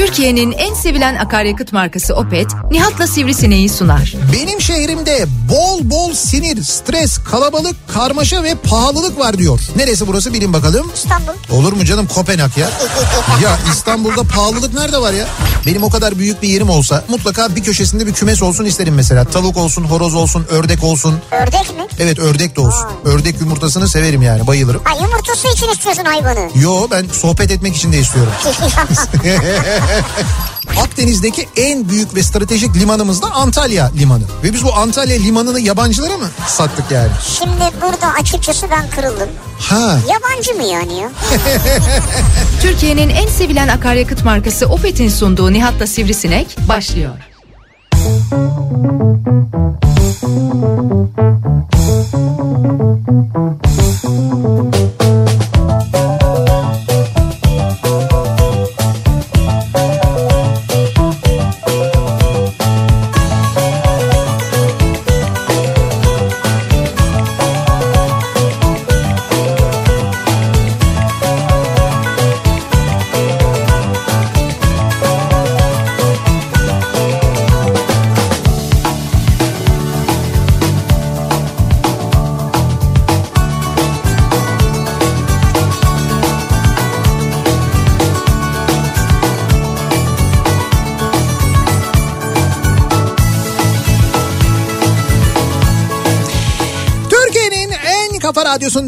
Türkiye'nin en sevilen akaryakıt markası Opet, Nihat'la Sivrisineği sunar. Benim şehrimde bol bol sinir, stres, kalabalık, karmaşa ve pahalılık var diyor. Neresi burası bilin bakalım. İstanbul. Olur mu canım Kopenhag ya? ya İstanbul'da pahalılık nerede var ya? Benim o kadar büyük bir yerim olsa mutlaka bir köşesinde bir kümes olsun isterim mesela. Tavuk olsun, horoz olsun, ördek olsun. Ördek mi? Evet ördek de olsun. Ördek yumurtasını severim yani bayılırım. Ha yumurtası için istiyorsun hayvanı. Yo ben sohbet etmek için de istiyorum. Akdeniz'deki en büyük ve stratejik limanımız da Antalya Limanı. Ve biz bu Antalya Limanı'nı yabancılara mı sattık yani? Şimdi burada açıkçası ben kırıldım. Ha. Yabancı mı yani ya? Türkiye'nin en sevilen akaryakıt markası Opet'in sunduğu Nihat'la Sivrisinek başlıyor. Türkiye'nin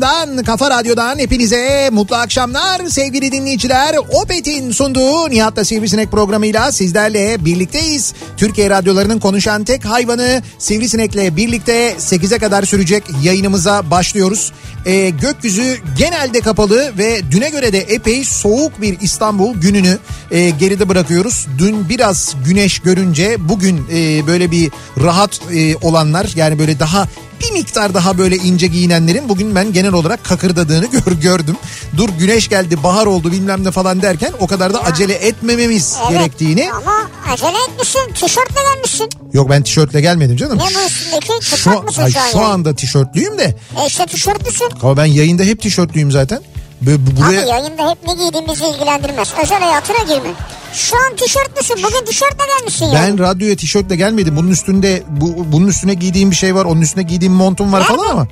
kafa radyosundan, kafa radyodan hepinize mutlu akşamlar sevgili dinleyiciler. Opet'in sunduğu Nihat'la Sivrisinek programıyla sizlerle birlikteyiz. Türkiye radyolarının konuşan tek hayvanı Sivrisinek'le birlikte 8'e kadar sürecek yayınımıza başlıyoruz. Ee, gökyüzü genelde kapalı ve düne göre de epey soğuk bir İstanbul gününü e, geride bırakıyoruz. Dün biraz güneş görünce bugün e, böyle bir rahat e, olanlar yani böyle daha bir miktar daha böyle ince giyinenlerin bugün ben genel olarak kakırdadığını gör, gördüm. Dur güneş geldi bahar oldu bilmem ne falan derken o kadar da acele etmememiz Evet. gerektiğini. Ama acele etmişsin. Tişörtle gelmişsin. Yok ben tişörtle gelmedim canım. Ne bu üstündeki? Şu, ay, şu an? şu yani? anda tişörtlüyüm de. E işte tişörtlüsün. Ama ben yayında hep tişörtlüyüm zaten. Böyle bu- buraya... Abi yayında hep ne giydiğimizi ilgilendirmez. Özel hayatına girme. Şu an tişörtlüsün. Bugün tişörtle gelmişsin Ben yani. radyoya tişörtle gelmedim. Bunun üstünde bu, bunun üstüne giydiğim bir şey var. Onun üstüne giydiğim montum var Nerede? falan ama.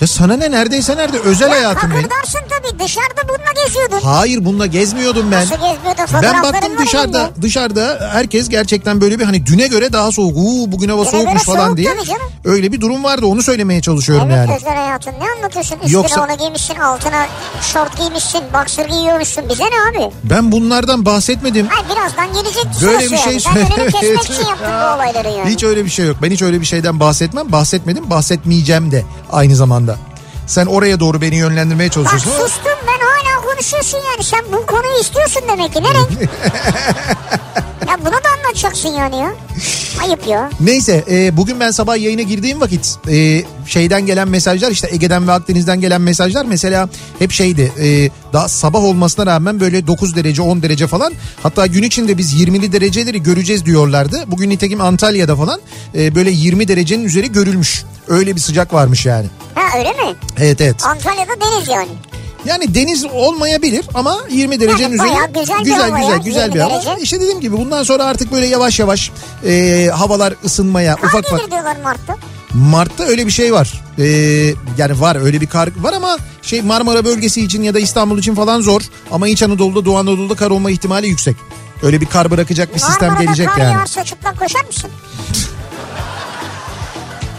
Ya sana ne neredeyse nerede özel hayatım benim. Kakırdarsın tabii. Dışarıda bununla geziyordun. Hayır bununla gezmiyordum ben. Nasıl gezmiyordun? Ben baktım dışarıda elinde. dışarıda herkes gerçekten böyle bir hani düne göre daha soğuk. Uuu bugün hava Düne soğukmuş falan soğuk diye. Öyle bir durum vardı onu söylemeye çalışıyorum Evet yani. özel hayatın ne anlatıyorsun? Üstüne Yoksa- onu giymişsin altına şort giymişsin boxer giyiyormuşsun bize ne abi? Ben bunlardan bahsetmedim. Ay birazdan gelecek Böyle bir şey yani. Ben önünü kesmek için yaptım bu olayları yani. Hiç öyle bir şey yok. Ben hiç öyle bir şeyden bahsetmem. Bahsetmedim. Bahsetmeyeceğim de aynı zamanda. Sen oraya doğru beni yönlendirmeye Bak çalışıyorsun ama sustum ben hala konuşuyorsun yani sen bu konuyu istiyorsun demek ki ne renk? ya bunu da anlatacaksın yani ya. Ayıp ya. Neyse e, bugün ben sabah yayına girdiğim vakit e, şeyden gelen mesajlar işte Ege'den ve Akdeniz'den gelen mesajlar mesela hep şeydi e, daha sabah olmasına rağmen böyle 9 derece 10 derece falan hatta gün içinde biz 20'li dereceleri göreceğiz diyorlardı. Bugün nitekim Antalya'da falan e, böyle 20 derecenin üzeri görülmüş. Öyle bir sıcak varmış yani. Ha öyle mi? Evet evet. Antalya'da deniz yani. Yani deniz olmayabilir ama 20 derecenin üzeri güzel güzel güzel, güzel 20 bir hava. derece. İşte dediğim gibi bundan sonra artık böyle yavaş yavaş e, havalar ısınmaya Kar ufak ufak. diyorlar Mart'ta. Mart'ta öyle bir şey var. Ee, yani var öyle bir kar var ama şey Marmara bölgesi için ya da İstanbul için falan zor. Ama İç Anadolu'da Doğu Anadolu'da kar olma ihtimali yüksek. Öyle bir kar bırakacak bir sistem Marmara'da gelecek kar yani. yağarsa çıplak koşar mısın?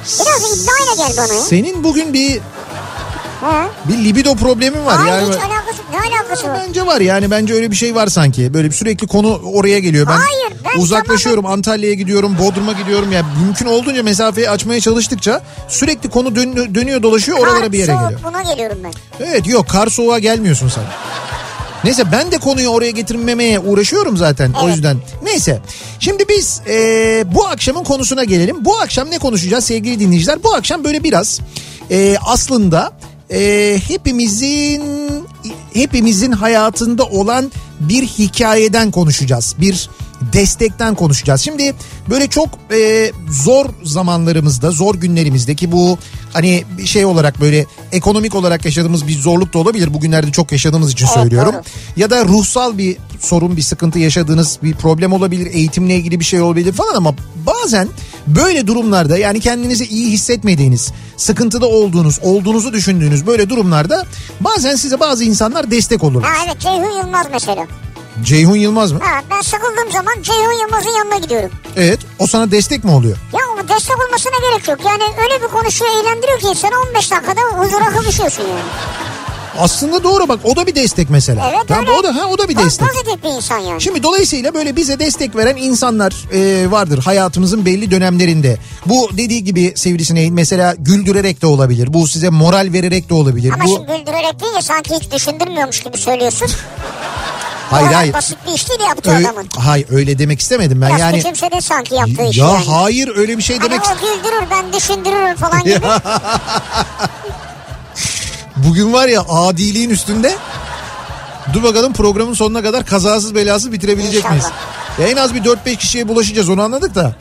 Biraz iddiayla gel bana. Senin bugün bir Ha? bir libido problemin var. Hayır yani hiç alakası Ne alakası var? Bence var yani bence öyle bir şey var sanki. Böyle bir sürekli konu oraya geliyor. Ben Hayır, ben uzaklaşıyorum. Antalya'ya gidiyorum, Bodrum'a gidiyorum. Yani mümkün olduğunca mesafeyi açmaya çalıştıkça sürekli konu dön- dönüyor dolaşıyor oralara Kar, bir yere soğuk, geliyor. Buna geliyorum ben. Evet yok kar soğuğa gelmiyorsun sen. Neyse ben de konuyu oraya getirmemeye uğraşıyorum zaten o Evet. yüzden. Neyse şimdi biz e, bu akşamın konusuna gelelim. Bu akşam ne konuşacağız sevgili dinleyiciler? Bu akşam böyle biraz e, aslında e, hepimizin hepimizin hayatında olan bir hikayeden konuşacağız. Bir destekten konuşacağız. Şimdi böyle çok e, zor zamanlarımızda, zor günlerimizdeki bu hani bir şey olarak böyle ekonomik olarak yaşadığımız bir zorluk da olabilir. Bugünlerde çok yaşadığımız için Evet, söylüyorum. doğru. Ya da ruhsal bir sorun, bir sıkıntı yaşadığınız bir problem olabilir, eğitimle ilgili bir şey olabilir falan ama bazen böyle durumlarda yani kendinizi iyi hissetmediğiniz, sıkıntıda olduğunuz, olduğunuzu düşündüğünüz böyle durumlarda bazen size bazı insanlar destek olurlar. Ha evet Ceyhun Yılmaz mesela. Ceyhun Yılmaz mı? Ha ben sıkıldığım zaman Ceyhun Yılmaz'ın yanına gidiyorum. Evet. O sana destek mi oluyor? Ya ama destek olmasına gerek yok. Yani öyle bir konuşuyor eğlendiriyor ki sen 15 dakikada huzura kavuşuyorsun yani. Aslında doğru bak o da bir destek mesela. Evet Ya öyle. O da ha o da bir Po- destek. Pozitif bir insan yani. Şimdi dolayısıyla böyle bize destek veren insanlar e, vardır hayatımızın belli dönemlerinde. Bu dediği gibi sivrisineğin mesela güldürerek de olabilir. Bu size moral vererek de olabilir. Ama Bu şimdi güldürerek deyince sanki hiç düşündürmüyormuş gibi söylüyorsun. hayır hayır. basit bir iş değil yaptığı Öyle, adamın. hayır öyle demek istemedim ben Biraz yani. küçümsedi sanki yaptığı Ya yani. hayır öyle bir şey Hani demek o güldürür ben düşündürürüm falan gibi. Bugün var ya adiliğin üstünde. Dur bakalım programın sonuna kadar kazasız belasız bitirebilecek İnşallah. miyiz? Ya en az bir 4-5 kişiye bulaşacağız onu anladık da.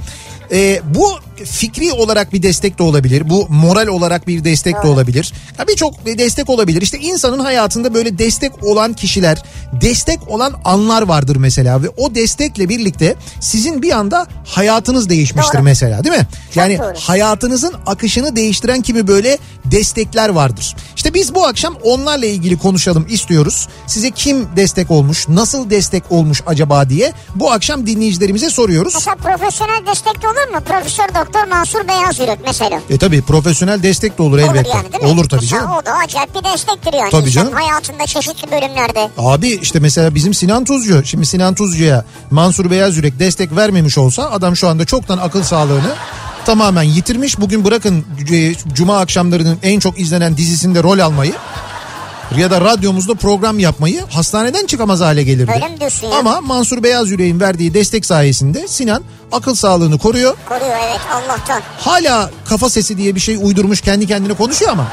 Ee, bu fikri olarak bir destek de olabilir. Bu moral olarak bir destek de olabilir. Birçok destek olabilir. İşte insanın hayatında böyle destek olan kişiler, destek olan anlar vardır mesela ve o destekle birlikte sizin bir anda hayatınız değişmiştir Doğru. mesela değil mi? yani doğru. hayatınızın akışını değiştiren kimi böyle destekler vardır. İşte biz bu akşam onlarla ilgili konuşalım istiyoruz. Size kim destek olmuş, nasıl destek olmuş acaba diye bu akşam dinleyicilerimize soruyoruz. Mesela profesyonel destek de olur mu? Profesör Doktor Mansur Beyaz Yürek mesela. E tabi profesyonel destek de olur elbette. Olur yani değil mi? Olur tabii Mesela canım. O da acayip bir destektir yani. Tabii canım. hayatında çeşitli bölümlerde. Abi işte mesela bizim Sinan Tuzcu. Şimdi Sinan Tuzcu'ya Mansur Beyaz Yürek destek vermemiş olsa adam şu anda çoktan akıl sağlığını tamamen yitirmiş. Bugün bırakın e, cuma akşamlarının en çok izlenen dizisinde rol almayı ya da radyomuzda program yapmayı hastaneden çıkamaz hale gelirdi. Öyle mi diyorsun ya? Ama Mansur Beyaz Yürek'in verdiği destek sayesinde Sinan akıl sağlığını koruyor. Koruyor evet Allah'tan. Hala kafa sesi diye bir şey uydurmuş kendi kendine konuşuyor ama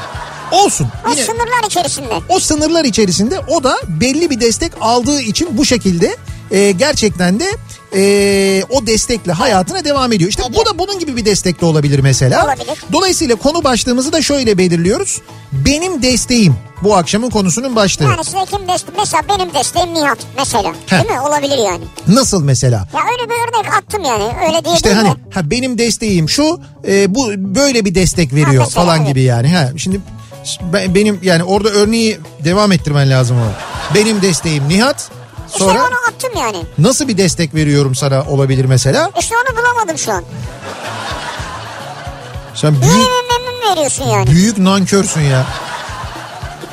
olsun. O Yine sınırlar içerisinde. o sınırlar içerisinde o da belli bir destek aldığı için bu şekilde e, gerçekten de e, o destekle hayatına devam ediyor. İşte bu da bunun gibi bir destek de olabilir mesela. Olabilir. Dolayısıyla konu başlığımızı da şöyle belirliyoruz. Benim desteğim bu akşamın konusunun başlığı. Yani size kim destek? Mesela benim desteğim Nihat mesela. Heh. Değil mi? Olabilir yani. Nasıl mesela? Ya öyle bir örnek attım yani. Öyle diye İşte hani ha benim desteğim şu e, bu böyle bir destek veriyor Ha, mesela, falan evet. gibi yani. Ha şimdi ben, benim yani orada örneği devam ettirmen lazım o. Benim desteğim Nihat. İşte Sonra onu attım yani. nasıl bir destek veriyorum sana olabilir mesela? İşte onu bulamadım şu an. Sen büyük veriyorsun yani? büyük nankörsün ya.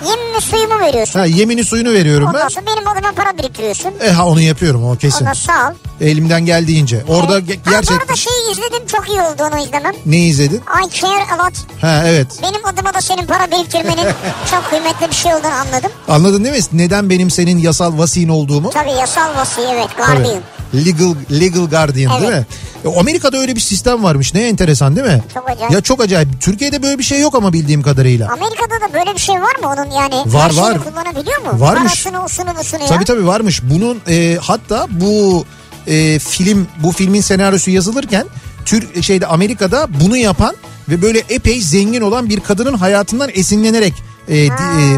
Yemini suyumu veriyorsun. Ha yemini suyunu veriyorum Ondan ben. sonra benim adıma para biriktiriyorsun. E ha onu yapıyorum o kesin. Ondan sağ ol. Elimden geldiğince. Orada Evet. ge- Ha, bu gerçekten arada şeyi izledim çok iyi oldu onu izlemem. ne izledin? I care a lot. Ha evet. Benim adıma da senin para biriktirmenin çok kıymetli bir şey olduğunu anladım. Anladın değil mi? Neden benim senin yasal vasiyin olduğumu? Tabii yasal vasi evet Tabii. guardian. Legal legal guardian değil mi? E, Amerika'da öyle bir sistem varmış. Ne enteresan değil mi? Çok acayip. Ya çok acayip. Türkiye'de böyle bir şey yok ama bildiğim kadarıyla. Amerika'da da böyle bir şey var mı onun yani? Var, var. kullanabiliyor mu? Varmış. Parasını usunu busunu ya. Tabii tabii varmış. Bunun e, hatta bu e, film bu filmin senaryosu yazılırken Tür şeyde Amerika'da bunu yapan ve böyle epey zengin olan bir kadının hayatından esinlenerek e, e,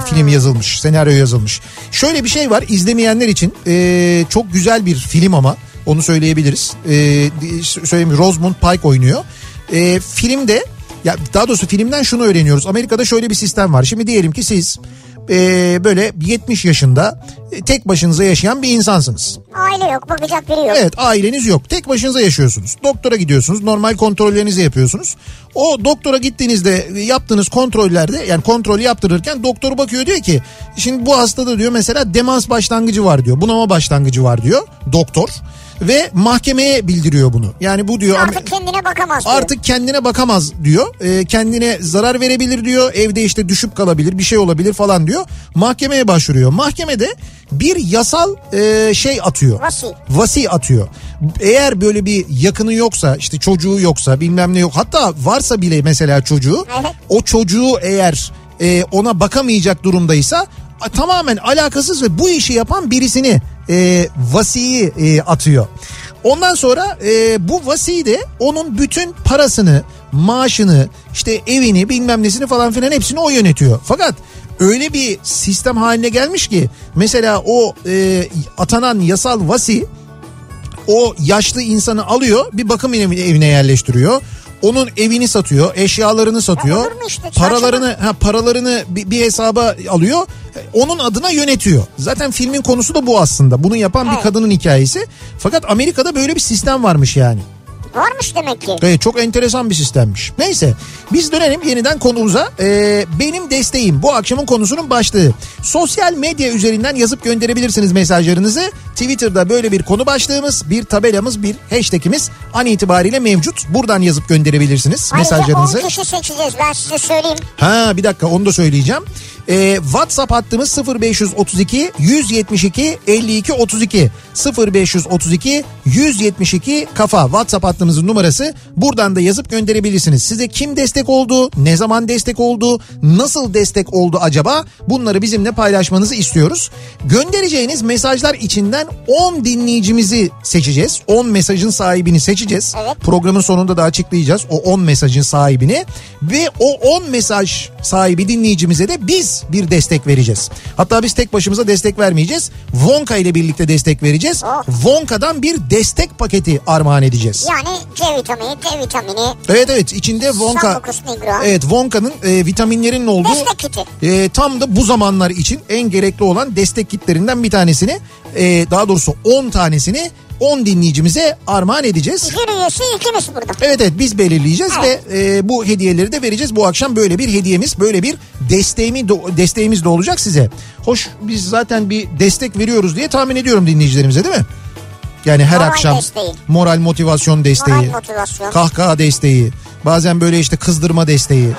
film yazılmış, senaryo yazılmış. Şöyle bir şey var izlemeyenler için e, çok güzel bir film ama onu söyleyebiliriz. E, di- söyleyeyim Rosamund Pike oynuyor. E, filmde ya daha doğrusu filmden şunu öğreniyoruz. Amerika'da şöyle bir sistem var. Şimdi diyelim ki siz e, böyle 70 yaşında e, tek başınıza yaşayan bir insansınız. Aile yok bakacak biri yok. Evet aileniz yok. Tek başınıza yaşıyorsunuz. Doktora gidiyorsunuz. Normal kontrollerinizi yapıyorsunuz. O doktora gittiğinizde e, yaptığınız kontrollerde yani kontrol yaptırırken doktor bakıyor diyor ki şimdi bu hastada diyor mesela demans başlangıcı var diyor. Bunama başlangıcı var diyor doktor. Ve mahkemeye bildiriyor bunu. Yani bu diyor Artık kendine bakamaz diyor. artık kendine bakamaz diyor. Ee, kendine zarar verebilir diyor. Evde işte düşüp kalabilir bir şey olabilir falan diyor. Mahkemeye başvuruyor. Mahkemede bir yasal e, şey atıyor. Vasi. Vasi atıyor. Eğer böyle bir yakını yoksa işte çocuğu yoksa bilmem ne yok. Hatta varsa bile mesela çocuğu Evet. o çocuğu eğer e, ona bakamayacak durumdaysa tamamen alakasız ve bu işi yapan birisini e, vasiyi e, atıyor. Ondan sonra e, bu vasi de onun bütün parasını, maaşını, işte evini bilmem nesini falan filan hepsini o yönetiyor. Fakat öyle bir sistem haline gelmiş ki mesela o e, atanan yasal vasi o yaşlı insanı alıyor bir bakım evi- evine yerleştiriyor. Onun evini satıyor, eşyalarını satıyor. işte, paralarını ha paralarını bir, bir hesaba alıyor. Onun adına yönetiyor. Zaten filmin konusu da bu aslında. Bunu yapan bir Evet. kadının hikayesi. Fakat Amerika'da böyle bir sistem varmış yani. Varmış demek ki. Evet çok enteresan bir sistemmiş. Neyse biz dönelim yeniden konumuza. Ee, benim desteğim bu akşamın konusunun başlığı. Sosyal medya üzerinden yazıp gönderebilirsiniz mesajlarınızı. Twitter'da böyle bir konu başlığımız, bir tabelamız, bir hashtagimiz an itibariyle mevcut. Buradan yazıp gönderebilirsiniz Ayrıca mesajlarınızı. 10 kişi seçeceğiz ben size söyleyeyim. Ha bir dakika onu da söyleyeceğim. Ee, WhatsApp hattımız 0532 172 52 32 0532 172 kafa WhatsApp hattımızın numarası. Buradan da yazıp gönderebilirsiniz. Size kim destek oldu, ne zaman destek oldu, nasıl destek oldu acaba? Bunları bizimle paylaşmanızı istiyoruz. Göndereceğiniz mesajlar içinden 10 dinleyicimizi seçeceğiz. 10 mesajın sahibini seçeceğiz. Evet. Programın sonunda da açıklayacağız o 10 mesajın sahibini ve o 10 mesaj sahibi dinleyicimize de biz bir destek vereceğiz. Hatta biz tek başımıza destek vermeyeceğiz. Vonka ile birlikte destek vereceğiz. Oh. Vonka'dan bir destek paketi armağan edeceğiz. Yani C vitamini, D vitamini, Evet evet içinde nigra. Evet Vonka'nın e, vitaminlerin olduğu Destek kiti. e, tam da bu zamanlar için en gerekli olan destek kitlerinden bir tanesini e, daha doğrusu 10 tanesini 10 dinleyicimize armağan edeceğiz. Jüri üyesi ikimiz burada. Evet evet biz belirleyeceğiz Evet. ve e, bu hediyeleri de vereceğiz. Bu akşam böyle bir hediyemiz, böyle bir desteğimi desteğimiz de olacak size. Hoş biz zaten bir destek veriyoruz diye tahmin ediyorum dinleyicilerimize değil mi? Yani her Moral akşam desteği. moral motivasyon desteği, Moral motivasyon. kahkaha desteği, bazen böyle işte kızdırma desteği,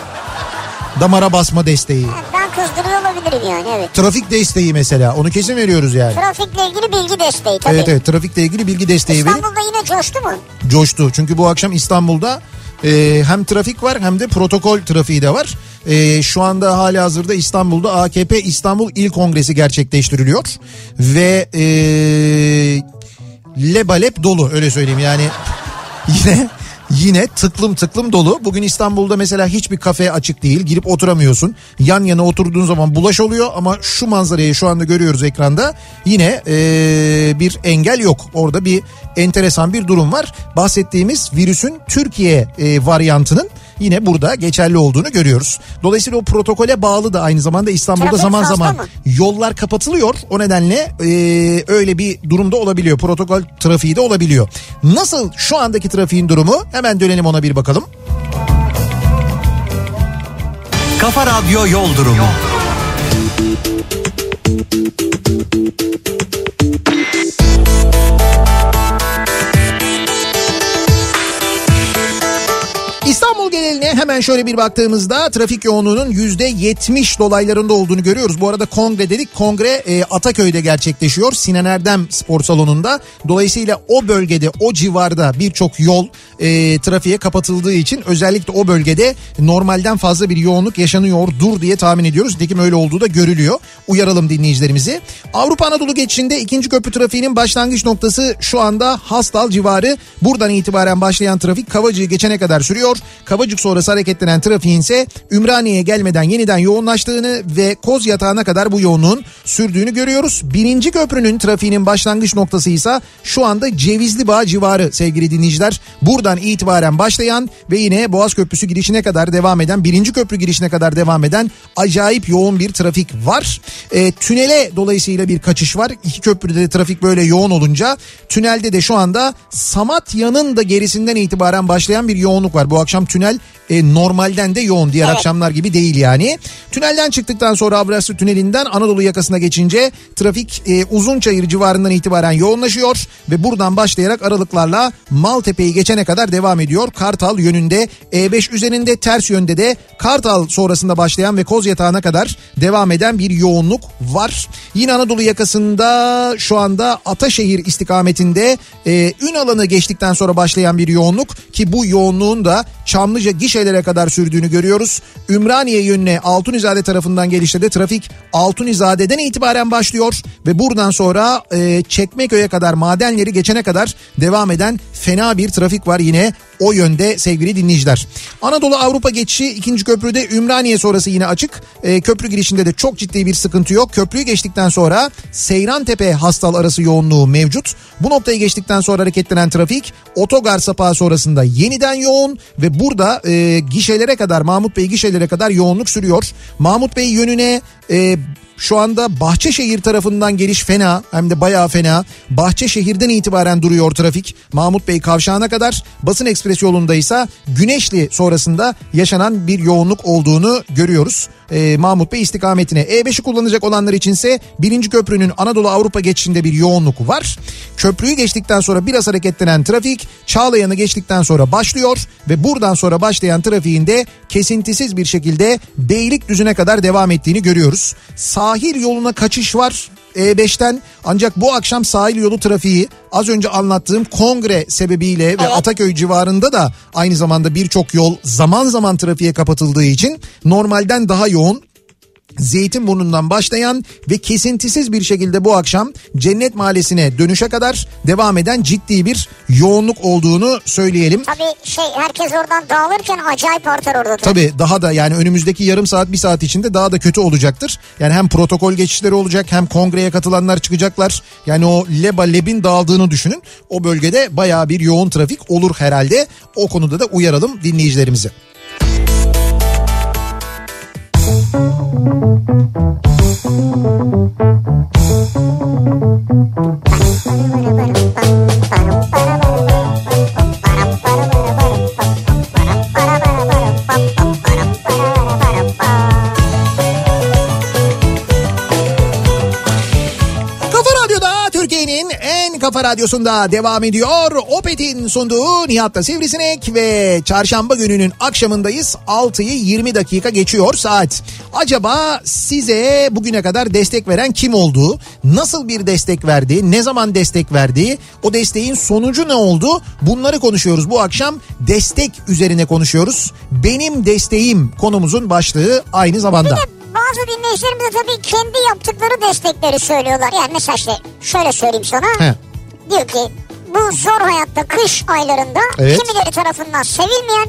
damara basma desteği, Ben kızdırıyor olabilirim yani evet. trafik desteği mesela onu kesin veriyoruz yani. Trafikle ilgili bilgi desteği tabii. Evet evet trafikle ilgili bilgi desteği İstanbul'da yine coştu mu? coştu. Çünkü bu akşam İstanbul'da e, hem trafik var hem de protokol trafiği de var. E, şu anda hali hazırda İstanbul'da AKP İstanbul İl Kongresi gerçekleştiriliyor. Ve e, lebalep dolu öyle söyleyeyim yani yine Yine tıklım tıklım dolu. Bugün İstanbul'da mesela hiçbir kafe açık değil. Girip oturamıyorsun. Yan yana oturduğun zaman bulaş oluyor ama şu manzarayı şu anda görüyoruz ekranda. Yine ee, bir engel yok. Orada bir enteresan bir durum var. Bahsettiğimiz virüsün Türkiye ee, varyantının yine burada geçerli olduğunu görüyoruz. Dolayısıyla o protokole bağlı da aynı zamanda İstanbul'da Trafik zaman zaman mı? yollar kapatılıyor. O nedenle e, öyle bir durumda olabiliyor. Protokol trafiği de olabiliyor. Nasıl şu andaki trafiğin durumu? Hemen dönelim ona bir bakalım. Kafa Radyo Yol Durumu. İstanbul geneline hemen şöyle bir baktığımızda trafik yoğunluğunun yüzde yetmiş dolaylarında olduğunu görüyoruz. Bu arada kongre dedik. Kongre e, Ataköy'de gerçekleşiyor. Sinan Erdem Spor Salonu'nda. Dolayısıyla o bölgede o civarda birçok yol e, trafiğe kapatıldığı için özellikle o bölgede normalden fazla bir yoğunluk yaşanıyordur diye tahmin ediyoruz. Nitekim öyle olduğu da görülüyor. Uyaralım dinleyicilerimizi. Avrupa Anadolu geçişinde ikinci köprü trafiğinin başlangıç noktası şu anda Hastal civarı. Buradan itibaren başlayan trafik Kavacık'ı geçene kadar sürüyor. Kavacık sonrası hareketlenen trafiğin ise Ümraniye'ye gelmeden yeniden yoğunlaştığını ve Koz Yatağı'na kadar bu yoğunluğun sürdüğünü görüyoruz. Birinci köprünün trafiğinin başlangıç noktası ise şu anda Cevizli Bağ civarı sevgili dinleyiciler. Buradan itibaren başlayan ve yine Boğaz Köprüsü girişine kadar devam eden birinci köprü girişine kadar devam eden acayip yoğun bir trafik var. E, tünele dolayısıyla bir kaçış var. İki köprüde de trafik böyle yoğun olunca tünelde de şu anda Samatya'nın da gerisinden itibaren başlayan bir yoğunluk var. Bu akşam tünel Nacional e, normalden de yoğun. Diğer Evet. akşamlar gibi değil yani. Tünelden çıktıktan sonra Avrasya Tüneli'nden Anadolu yakasına geçince trafik e, Uzunçayır civarından itibaren yoğunlaşıyor ve buradan başlayarak aralıklarla Maltepe'yi geçene kadar devam ediyor. Kartal yönünde E5 üzerinde ters yönde de Kartal sonrasında başlayan ve Koz Yatağı'na kadar devam eden bir yoğunluk var. Yine Anadolu yakasında şu anda Ataşehir istikametinde e, Ünalan'ı geçtikten sonra başlayan bir yoğunluk ki bu yoğunluğun da Çamlıca Gişe gişelere kadar sürdüğünü görüyoruz. Ümraniye yönüne Altunizade tarafından gelişte de trafik Altunizade'den itibaren başlıyor ve buradan sonra e, Çekmeköy'e kadar madenleri geçene kadar devam eden fena bir trafik var yine o yönde sevgili dinleyiciler. Anadolu Avrupa geçişi ikinci köprüde Ümraniye sonrası yine açık. E, köprü girişinde de çok ciddi bir sıkıntı yok. Köprüyü geçtikten sonra Seyrantepe Hastal arası yoğunluğu mevcut. Bu noktayı geçtikten sonra hareketlenen trafik otogar sapağı sonrasında yeniden yoğun ve burada e, gişelere kadar Mahmut Bey gişelere kadar yoğunluk sürüyor. Mahmut Bey yönüne e, şu anda Bahçeşehir tarafından geliş fena hem de bayağı fena. Bahçeşehir'den itibaren duruyor trafik. Mahmut Bey kavşağına kadar basın ekspres yolunda ise Güneşli sonrasında yaşanan bir yoğunluk olduğunu görüyoruz. Ee, Mahmut Bey istikametine. E5'i kullanacak olanlar içinse birinci köprünün Anadolu Avrupa geçişinde bir yoğunluk var. Köprüyü geçtikten sonra biraz hareketlenen trafik Çağlayan'ı geçtikten sonra başlıyor ve buradan sonra başlayan trafiğin de kesintisiz bir şekilde Beylikdüzü'ne kadar devam ettiğini görüyoruz. Sahil yoluna kaçış var. E5'ten ancak bu akşam sahil yolu trafiği az önce anlattığım kongre sebebiyle ve Evet. Ataköy civarında da aynı zamanda birçok yol zaman zaman trafiğe kapatıldığı için normalden daha yoğun. Zeytinburnu'ndan başlayan ve kesintisiz bir şekilde bu akşam Cennet Mahallesi'ne dönüşe kadar devam eden ciddi bir yoğunluk olduğunu söyleyelim. Tabii şey herkes oradan dağılırken acayip artar orada. Tabii daha da yani önümüzdeki yarım saat bir saat içinde daha da kötü olacaktır. Yani hem protokol geçişleri olacak hem kongreye katılanlar çıkacaklar. Yani o leba lebin dağıldığını düşünün. O bölgede bayağı bir yoğun trafik olur herhalde. O konuda da uyaralım dinleyicilerimizi. Thank you. Kafa radyosunda devam ediyor. Opet'in sunduğu Nihat'ta Sivrisinek ve çarşamba gününün akşamındayız. 6'yı 20 dakika geçiyor saat. Acaba size bugüne kadar destek veren kim oldu? Nasıl bir destek verdi? Ne zaman destek verdi? O desteğin sonucu ne oldu? Bunları konuşuyoruz bu akşam. Destek üzerine konuşuyoruz. Benim desteğim konumuzun başlığı aynı zamanda. Bazı dinleyicilerimiz de tabii kendi yaptıkları destekleri söylüyorlar. Yani mesela işte şöyle söyleyeyim sana. He. Diyor ki bu zor hayatta kış aylarında Evet. kimileri tarafından sevilmeyen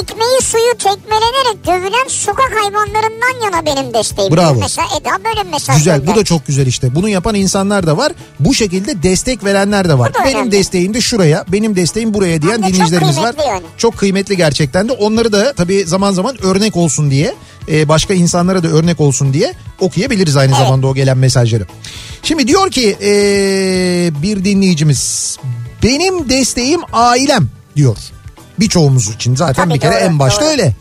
ekmeği suyu tekmelenerek dövülen sokak hayvanlarından yana benim desteğim. Bravo. Mesela Eda böyle bir mesaj Güzel bu gönderdi. da çok güzel işte. Bunu yapan insanlar da var. Bu şekilde destek verenler de var. Bu Benim önemli. desteğim de şuraya, benim desteğim buraya diyen de çok dinleyicilerimiz var. yani. Çok kıymetli gerçekten de. Onları da tabii zaman zaman örnek olsun diye, e, başka insanlara da örnek olsun diye okuyabiliriz aynı Evet. zamanda o gelen mesajları. Şimdi diyor ki e, bir dinleyicimiz, benim desteğim ailem diyor. Birçoğumuz için zaten Tabii bir kere doğru, en başta doğru. öyle.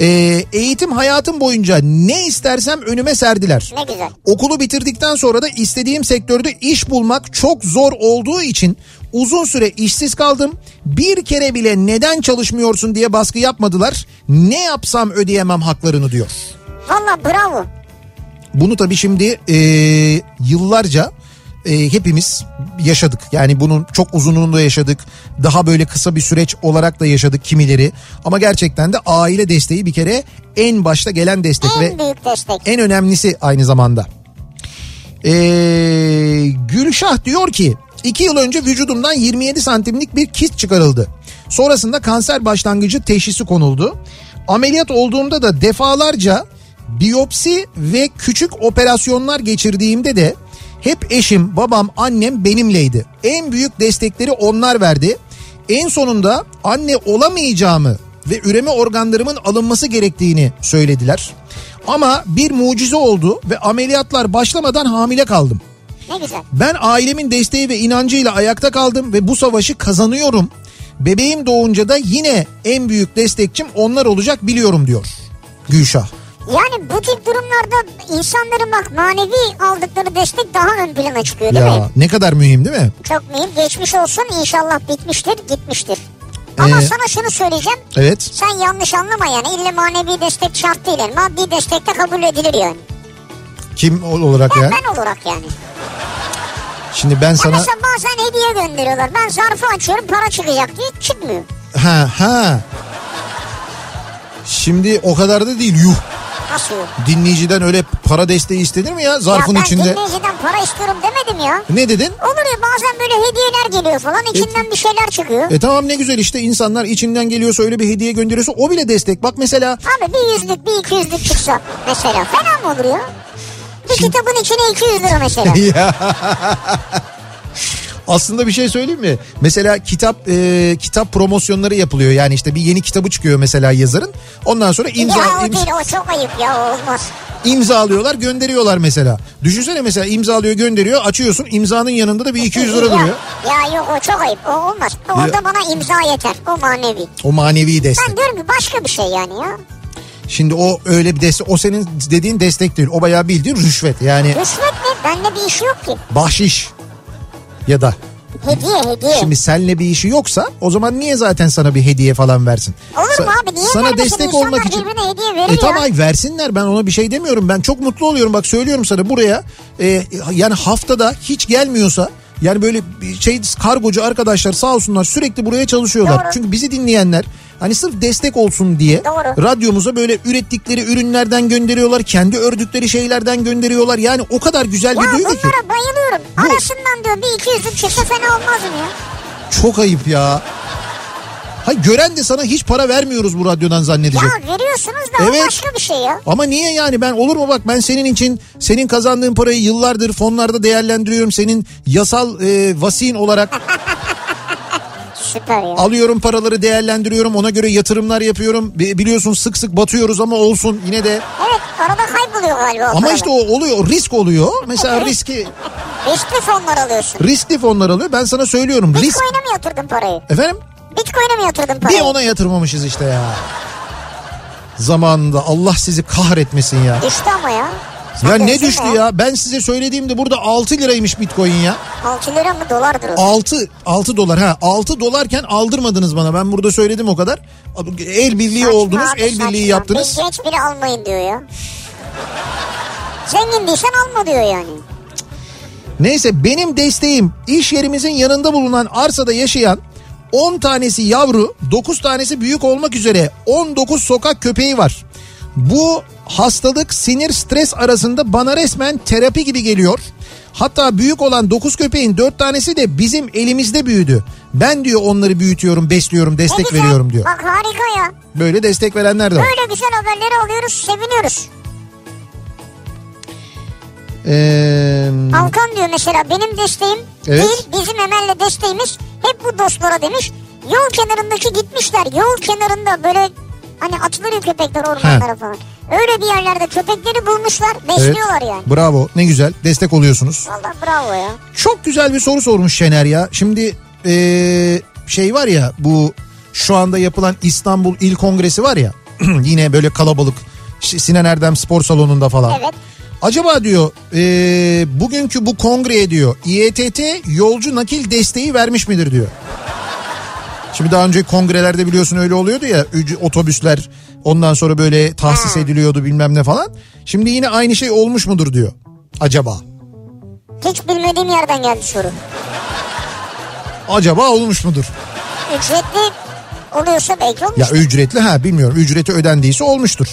E, eğitim hayatım boyunca ne istersem önüme serdiler. Ne güzel. Okulu bitirdikten sonra da istediğim sektörde iş bulmak çok zor olduğu için uzun süre işsiz kaldım. Bir kere bile neden çalışmıyorsun diye baskı yapmadılar. Ne yapsam ödeyemem haklarını diyor. Valla bravo. Bunu tabii şimdi e, yıllarca e, hepimiz yaşadık. Yani bunun çok uzunluğunu da yaşadık. Daha böyle kısa bir süreç olarak da yaşadık kimileri. Ama gerçekten de aile desteği bir kere en başta gelen destek En ve büyük destek. en önemlisi aynı zamanda. Ee, Gülşah diyor ki 2 yıl önce vücudumdan 27 santimlik bir kist çıkarıldı. Sonrasında kanser başlangıcı teşhisi konuldu. Ameliyat olduğumda da defalarca biyopsi ve küçük operasyonlar geçirdiğimde de hep eşim, babam, annem benimleydi. En büyük destekleri onlar verdi. En sonunda anne olamayacağımı ve üreme organlarımın alınması gerektiğini söylediler. Ama bir mucize oldu ve ameliyatlar başlamadan hamile kaldım. Ne güzel. Ben ailemin desteği ve inancıyla ayakta kaldım ve bu savaşı kazanıyorum. Bebeğim doğunca da yine en büyük destekçim onlar olacak biliyorum diyor Gülşah. Yani bu tip durumlarda insanların bak manevi aldıkları destek daha ön plana çıkıyor değil mi? Ya ne kadar mühim değil mi? Çok mühim. Geçmiş olsun inşallah bitmiştir gitmiştir. Ama Ee, sana şunu söyleyeceğim. Evet. Sen yanlış anlama yani. İlle manevi destek şart değil. Yani. Maddi destek de kabul edilir yani. Kim ol- olarak Ya ya? ben olarak yani. Şimdi ben sana... mesela bazen hediye gönderiyorlar. Ben zarfı açıyorum para çıkacak diye çıkmıyor. Ha ha. Şimdi o kadar da değil yuh. Nasıl? Dinleyiciden öyle para desteği istenir mi ya zarfın ya ben içinde? dinleyiciden para istiyorum demedim ya. Ne dedin? Olur ya bazen böyle hediyeler geliyor falan içinden bir şeyler çıkıyor. E tamam ne güzel işte insanlar içinden geliyorsa öyle bir hediye gönderiyorsa o bile destek. Bak mesela Abi bir yüzlük bir iki yüzlük çıksa mesela fena mı olur ya? Bir kitabın içine 200 lira mesela. Ya. Aslında bir şey söyleyeyim mi? Mesela kitap e, kitap promosyonları yapılıyor. Yani işte bir yeni kitabı çıkıyor mesela yazarın. Ondan sonra imza ya o değil o çok ayıp ya olmaz. imzalıyorlar, gönderiyorlar mesela. Düşünsene mesela imzalıyor, gönderiyor, açıyorsun. imzanın yanında da bir 200 lira ya, duruyor. Ya yok o çok ayıp o olmaz. Orada bana imza yeter o manevi. O manevi destek. Ben diyorum ki başka bir şey yani ya. Şimdi o öyle bir destek. O senin dediğin destek değil. O bayağı bildiğin rüşvet. Yani Rüşvet ne? Bende bir işi yok ki. bahşiş ya da Hediye hediye. Şimdi senle bir işi yoksa o zaman niye zaten sana bir hediye falan versin? Olur mu Sa- abi niye Sana destek olmak için. hediye veriyor. E tamam ay versinler ben ona bir şey demiyorum. Ben çok mutlu oluyorum bak söylüyorum sana buraya. e, yani haftada hiç gelmiyorsa yani böyle şey kargocu arkadaşlar sağ olsunlar sürekli buraya çalışıyorlar. Doğru. Çünkü bizi dinleyenler hani sırf destek olsun diye Doğru. radyomuza böyle ürettikleri ürünlerden gönderiyorlar. Kendi ördükleri şeylerden gönderiyorlar. Yani o kadar güzel Ya bir duygu ki. bunlara bayılıyorum. Bu- Arasından diyor bir iki yüzlük çıksa fena olmaz mı ya? Çok ayıp ya. Hay gören de sana hiç para vermiyoruz bu radyodan zannedecek. Ya veriyorsunuz da Evet. başka bir şey ya. Ama niye yani ben olur mu bak ben senin için senin kazandığın parayı yıllardır fonlarda değerlendiriyorum. Senin yasal e, vasin olarak Süper ya. alıyorum paraları değerlendiriyorum. Ona göre yatırımlar yapıyorum. Bi- Biliyorsun sık sık batıyoruz ama olsun yine de. Evet arada kayboluyor galiba Ama paralar. işte o oluyor risk oluyor. Mesela riski Riskli fonlar alıyorsun. riskli fonlar alıyor. Ben sana söylüyorum risk. Bitcoin'e mi yatırdın parayı? Efendim? Bitcoin'e mi yatırdın parayı? Bir ona yatırmamışız işte ya. Zamanında Allah sizi kahretmesin ya. Düştü ama ya. Ya ne düştü ya? Ben size söylediğimde burada 6 liraymış Bitcoin ya. 6 lira mı dolardır o? 6 6 dolar ha 6 dolarken aldırmadınız bana. Ben burada söyledim o kadar. El birliği Saçma oldunuz, abi, el birliği saçma. yaptınız. Bir genç biri almayın diyor ya. Zengin değilsen alma diyor yani. Neyse benim desteğim iş yerimizin yanında bulunan arsada yaşayan 10 tanesi yavru, 9 tanesi büyük olmak üzere 19 sokak köpeği var. Bu hastalık sinir stres arasında bana resmen terapi gibi geliyor. Hatta büyük olan 9 köpeğin 4 tanesi de bizim elimizde büyüdü. Ben diyor onları büyütüyorum, besliyorum, destek güzel. veriyorum diyor. Bak harika ya. Böyle destek verenler de var. Böyle güzel haberleri alıyoruz seviniyoruz. Ee, Alkan diyor mesela benim desteğim Evet. değil bizim Emel'le desteğimiz hep bu dostlara demiş. Yol kenarındaki gitmişler yol kenarında böyle hani atılır ya köpekler ormanlara He. falan. Öyle bir yerlerde köpekleri bulmuşlar evet. besliyorlar yani. Bravo ne güzel destek oluyorsunuz. Valla bravo ya. Çok güzel bir soru sormuş Şener ya. Şimdi ee, şey var ya bu şu anda yapılan İstanbul İl Kongresi var ya. yine böyle kalabalık Sinan Erdem Spor Salonu'nda falan. Evet. Acaba diyor ee, bugünkü bu kongreye diyor İETT yolcu nakil desteği vermiş midir diyor. Şimdi daha önce kongrelerde biliyorsun öyle oluyordu ya otobüsler ondan sonra böyle tahsis ediliyordu bilmem ne falan. Şimdi yine aynı şey olmuş mudur diyor. Acaba. Hiç bilmediğim yerden geldi soru. Acaba olmuş mudur? Ücretli oluyorsa belki olmuş. Ya ücretli ha bilmiyorum ücreti ödendiyse olmuştur.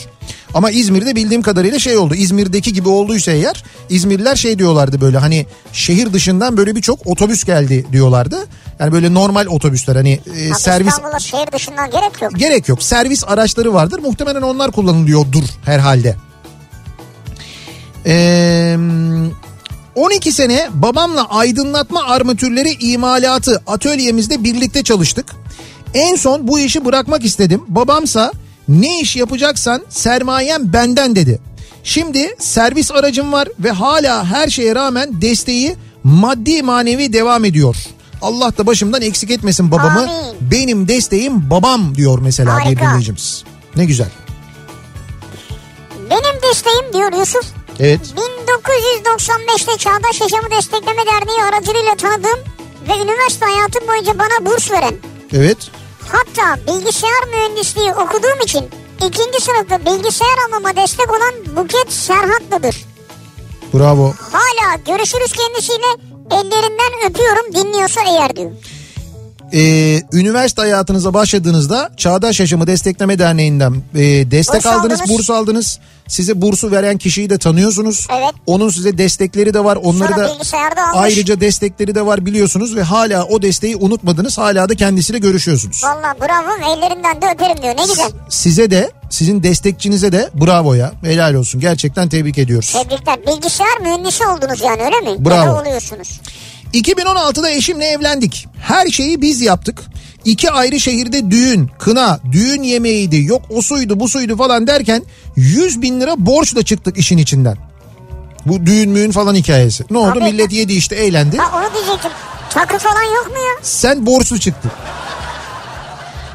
Ama İzmir'de bildiğim kadarıyla şey oldu. İzmir'deki gibi olduysa eğer İzmirliler şey diyorlardı böyle hani şehir dışından böyle birçok otobüs geldi diyorlardı. Yani böyle normal otobüsler hani e, Abi servis İstanbul'a şehir dışından gerek yok. gerek yok. Servis araçları vardır. Muhtemelen onlar kullanılıyordur herhalde. Ee, 12 sene babamla aydınlatma armatürleri imalatı atölyemizde birlikte çalıştık. En son bu işi bırakmak istedim. Babamsa ne iş yapacaksan sermayem benden dedi. Şimdi servis aracım var ve hala her şeye rağmen desteği maddi manevi devam ediyor. Allah da başımdan eksik etmesin babamı. Amin. Benim desteğim babam diyor mesela bir Harika. dinleyicimiz. Ne güzel. Benim desteğim diyor Yusuf. Evet. 1995'te Çağdaş Yaşamı Destekleme Derneği aracılığıyla tanıdığım ve üniversite hayatım boyunca bana burs veren Evet. Hatta bilgisayar mühendisliği okuduğum için ikinci sınıfta bilgisayar almama destek olan Buket Serhatlı'dır. Bravo. Hala görüşürüz kendisiyle ellerinden öpüyorum dinliyorsa eğer diyor. Ee, üniversite hayatınıza başladığınızda Çağdaş Yaşamı Destekleme Derneği'nden e, destek Burs aldınız, aldınız. burs aldınız. Size bursu veren kişiyi de tanıyorsunuz. Evet. Onun size destekleri de var. Onları Sonra da ayrıca destekleri de var biliyorsunuz ve hala o desteği unutmadınız. Hala da kendisiyle görüşüyorsunuz. Valla bravo ellerinden de öperim diyor ne güzel. Size de sizin destekçinize de bravo ya. Helal olsun. Gerçekten tebrik ediyoruz. Tebrikler. Bilgisayar mühendisi oldunuz yani öyle mi? Bravo. Ya oluyorsunuz. 2016'da eşimle evlendik. Her şeyi biz yaptık. İki ayrı şehirde düğün, kına, düğün yemeğiydi, yok o suydu bu suydu falan derken 100 bin lira borçla çıktık işin içinden. Bu düğün müğün falan hikayesi. Ne oldu? Abi- Millet yedi işte eğlendi. Ha onu diyecektim. Takı falan yok mu ya? Sen borçlu çıktın.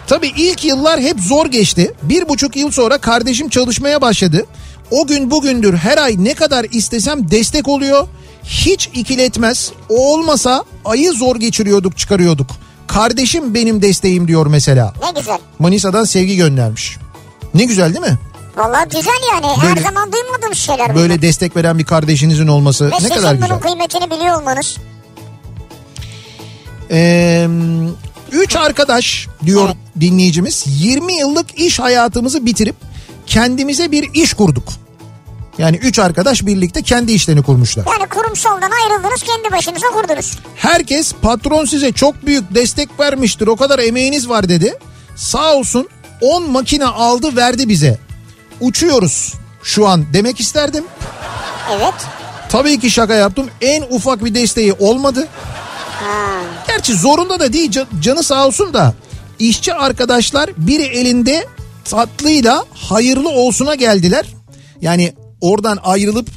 Tabii ilk yıllar hep zor geçti. Bir buçuk yıl sonra kardeşim çalışmaya başladı. O gün bugündür her ay ne kadar istesem destek oluyor. Hiç ikiletmez. O olmasa ayı zor geçiriyorduk çıkarıyorduk. Kardeşim benim desteğim diyor mesela. Ne güzel. Manisa'dan sevgi göndermiş. Ne güzel değil mi? Valla güzel yani. Böyle- Her zaman duymadığım şeyler bunlar. Böyle destek veren bir kardeşinizin olması Ve ne kadar bunun güzel. kıymetini biliyor olmanız. Ee, üç arkadaş diyor Evet. dinleyicimiz 20 yıllık iş hayatımızı bitirip kendimize bir iş kurduk. Yani üç arkadaş birlikte kendi işlerini kurmuşlar. Yani kurumsaldan ayrıldınız kendi başınıza kurdunuz. Herkes patron size çok büyük destek vermiştir o kadar emeğiniz var dedi. Sağ olsun 10 makine aldı verdi bize. Uçuyoruz şu an demek isterdim. Evet. Tabii ki şaka yaptım en ufak bir desteği olmadı. Ha. Gerçi zorunda da değil can- canı sağ olsun da işçi arkadaşlar biri elinde tatlıyla hayırlı olsuna geldiler. Yani oradan ayrılıp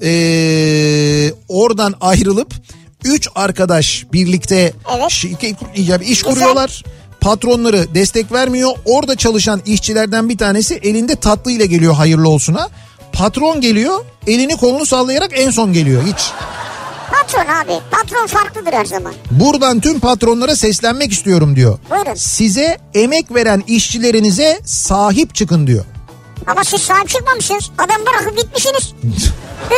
eee, oradan ayrılıp üç arkadaş birlikte Evet. şirket, yani iş Güzel. kuruyorlar. Patronları destek vermiyor. Orada çalışan işçilerden bir tanesi elinde tatlıyla geliyor hayırlı olsuna. Patron geliyor elini kolunu sallayarak en son geliyor hiç. Patron abi. Patron farklıdır her zaman. Buradan tüm patronlara seslenmek istiyorum diyor. Buyurun. Size emek veren işçilerinize sahip çıkın diyor. Ama siz sahip çıkmamışsınız. Adam bırakıp gitmişsiniz.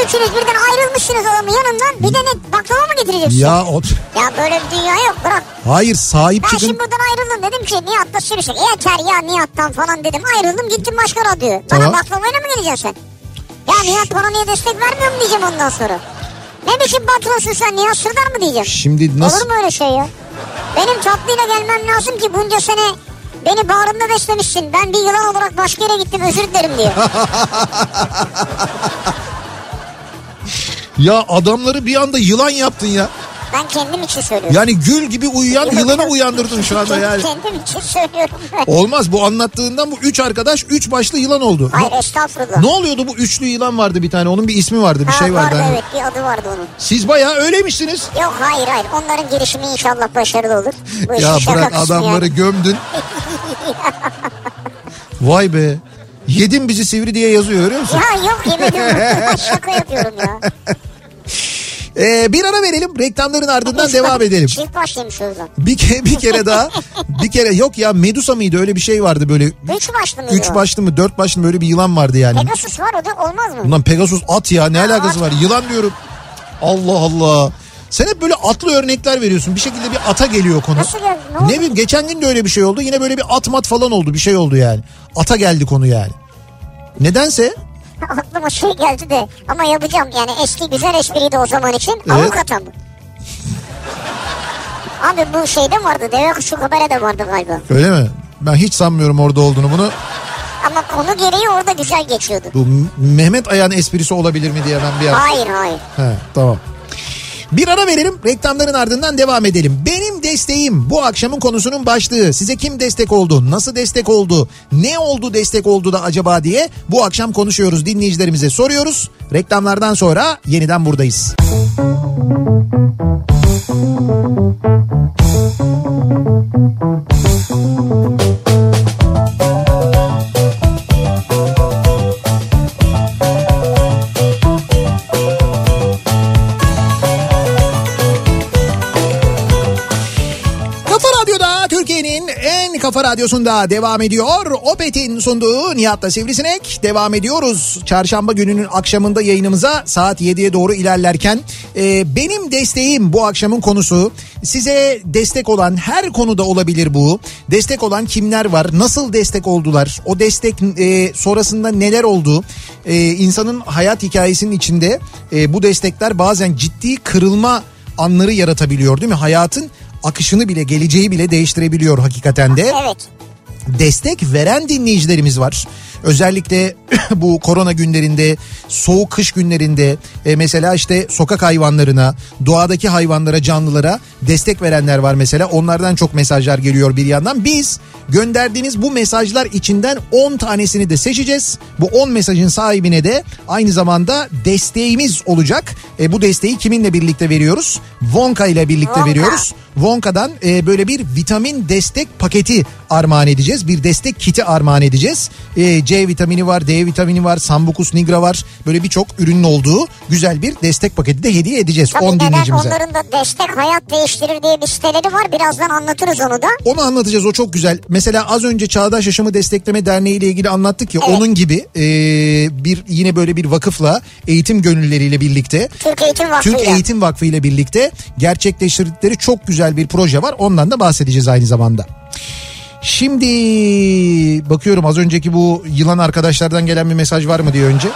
Üçünüz birden ayrılmışsınız adamın yanından. Bir de ne baklava mı getireceksiniz? Ya o Ya böyle bir dünya yok bırak. hayır sahip Ben çıkın. şimdi buradan ayrıldım dedim ki Nihat'ta sürüşün. Yeter ya Nihat'tan falan dedim. Ayrıldım gittim başka radyoya. Bana Tamam. baklavayla mı geleceksin sen? Ya Nihat bana niye destek vermiyor mu diyeceğim ondan sonra. Ne biçim patronsun sen Nihat Sırdar mı diyeceğim. Şimdi nasıl Olur mu öyle şey ya? Benim tatlıyla gelmem lazım ki bunca sene beni bağrında beslemişsin. Ben bir yılan olarak başka yere gittim özür dilerim diye. ya adamları bir anda yılan yaptın ya. Ben kendim için söylüyorum. Yani gül gibi uyuyan yılanı uyandırdın şu anda yani. Kendim için söylüyorum ben. Olmaz bu anlattığından bu üç arkadaş üç başlı yılan oldu. Hayır Ne, estağfurullah. ne oluyordu bu üçlü yılan vardı bir tane onun bir ismi vardı bir Ha, şey vardı. vardı hani. evet bir adı vardı onun. Siz bayağı öyleymişsiniz. Yok hayır hayır onların girişimi inşallah başarılı olur. Bu Ya bırak adamları yani. gömdün. Vay be. Yedin bizi sivri diye yazıyor görüyor musun? Ya yok yemedim. şaka yapıyorum ya. Ee, bir ara verelim reklamların ardından devam edelim. Çift başlıymış o. Bir, ke- bir kere daha bir kere yok ya Medusa mıydı öyle bir şey vardı böyle. Üç başlı mıydı Üç başlı mı dört başlı mı öyle bir yılan vardı yani. Pegasus var o da olmaz mı? Bundan Pegasus at ya ne Ha, alakası at. var yılan diyorum. Allah Allah. Sen hep böyle atlı örnekler veriyorsun. Bir şekilde bir ata geliyor konu. Nasıl geldi? Ne? Ne bileyim geçen gün de öyle bir şey oldu. Yine böyle bir at mat falan oldu bir şey oldu yani. Ata geldi konu yani. Nedense Aklıma şey geldi de ama yapacağım yani eski güzel espriydi o zaman için. Evet. Avukata mı? Abi bu şeyde vardı deve kuşu habere de vardı galiba. öyle mi? Ben hiç sanmıyorum orada olduğunu bunu. Ama konu gereği orada güzel geçiyordu. Bu Mehmet Ayağın esprisi olabilir mi diye ben bir an. Hayır hayır. He, tamam. Bir ara verelim reklamların ardından devam edelim. Benim desteğim bu akşamın konusunun başlığı. Size kim destek oldu? Nasıl destek oldu? Ne oldu destek oldu da acaba diye bu akşam konuşuyoruz. Dinleyicilerimize soruyoruz. Reklamlardan sonra yeniden buradayız. Kafa Radyosu'nda devam ediyor. Opet'in sunduğu Nihat'la Sivrisinek devam ediyoruz. Çarşamba gününün akşamında yayınımıza saat 7'ye doğru ilerlerken e, benim desteğim bu akşamın konusu. Size destek olan her konuda olabilir bu. Destek olan kimler var? Nasıl destek oldular? O destek e, sonrasında neler oldu? E, insanın hayat hikayesinin içinde e, bu destekler bazen ciddi kırılma anları yaratabiliyor değil mi? Hayatın akışını bile geleceği bile değiştirebiliyor hakikaten de. Evet. Destek veren dinleyicilerimiz var. Özellikle bu korona günlerinde, soğuk kış günlerinde e, mesela işte sokak hayvanlarına, doğadaki hayvanlara, canlılara destek verenler var mesela. Onlardan çok mesajlar geliyor bir yandan. Biz gönderdiğiniz bu mesajlar içinden 10 tanesini de seçeceğiz. Bu 10 mesajın sahibine de aynı zamanda desteğimiz olacak. E, bu desteği kiminle birlikte veriyoruz? Wonka ile birlikte Wonka. veriyoruz. Wonka'dan e, böyle bir vitamin destek paketi armağan edeceğiz. Bir destek kiti armağan edeceğiz. E, C vitamini var, D vitamini var, Sambucus nigra var. Böyle birçok ürünün olduğu güzel bir destek paketi de hediye edeceğiz Tabii 10 neden dinleyicimize. onların da destek hayat değiştirir diye bir siteleri var. Birazdan anlatırız onu da. Onu anlatacağız o çok güzel. Mesela az önce Çağdaş Yaşamı Destekleme Derneği ile ilgili anlattık ya Evet. onun gibi e, bir yine böyle bir vakıfla eğitim gönülleriyle birlikte Türk Eğitim Vakfı Türk Eğitim Vakfı ile birlikte gerçekleştirdikleri çok güzel bir proje var. Ondan da bahsedeceğiz aynı zamanda. Şimdi bakıyorum az önceki bu yılan arkadaşlardan gelen bir mesaj var mı diye önce.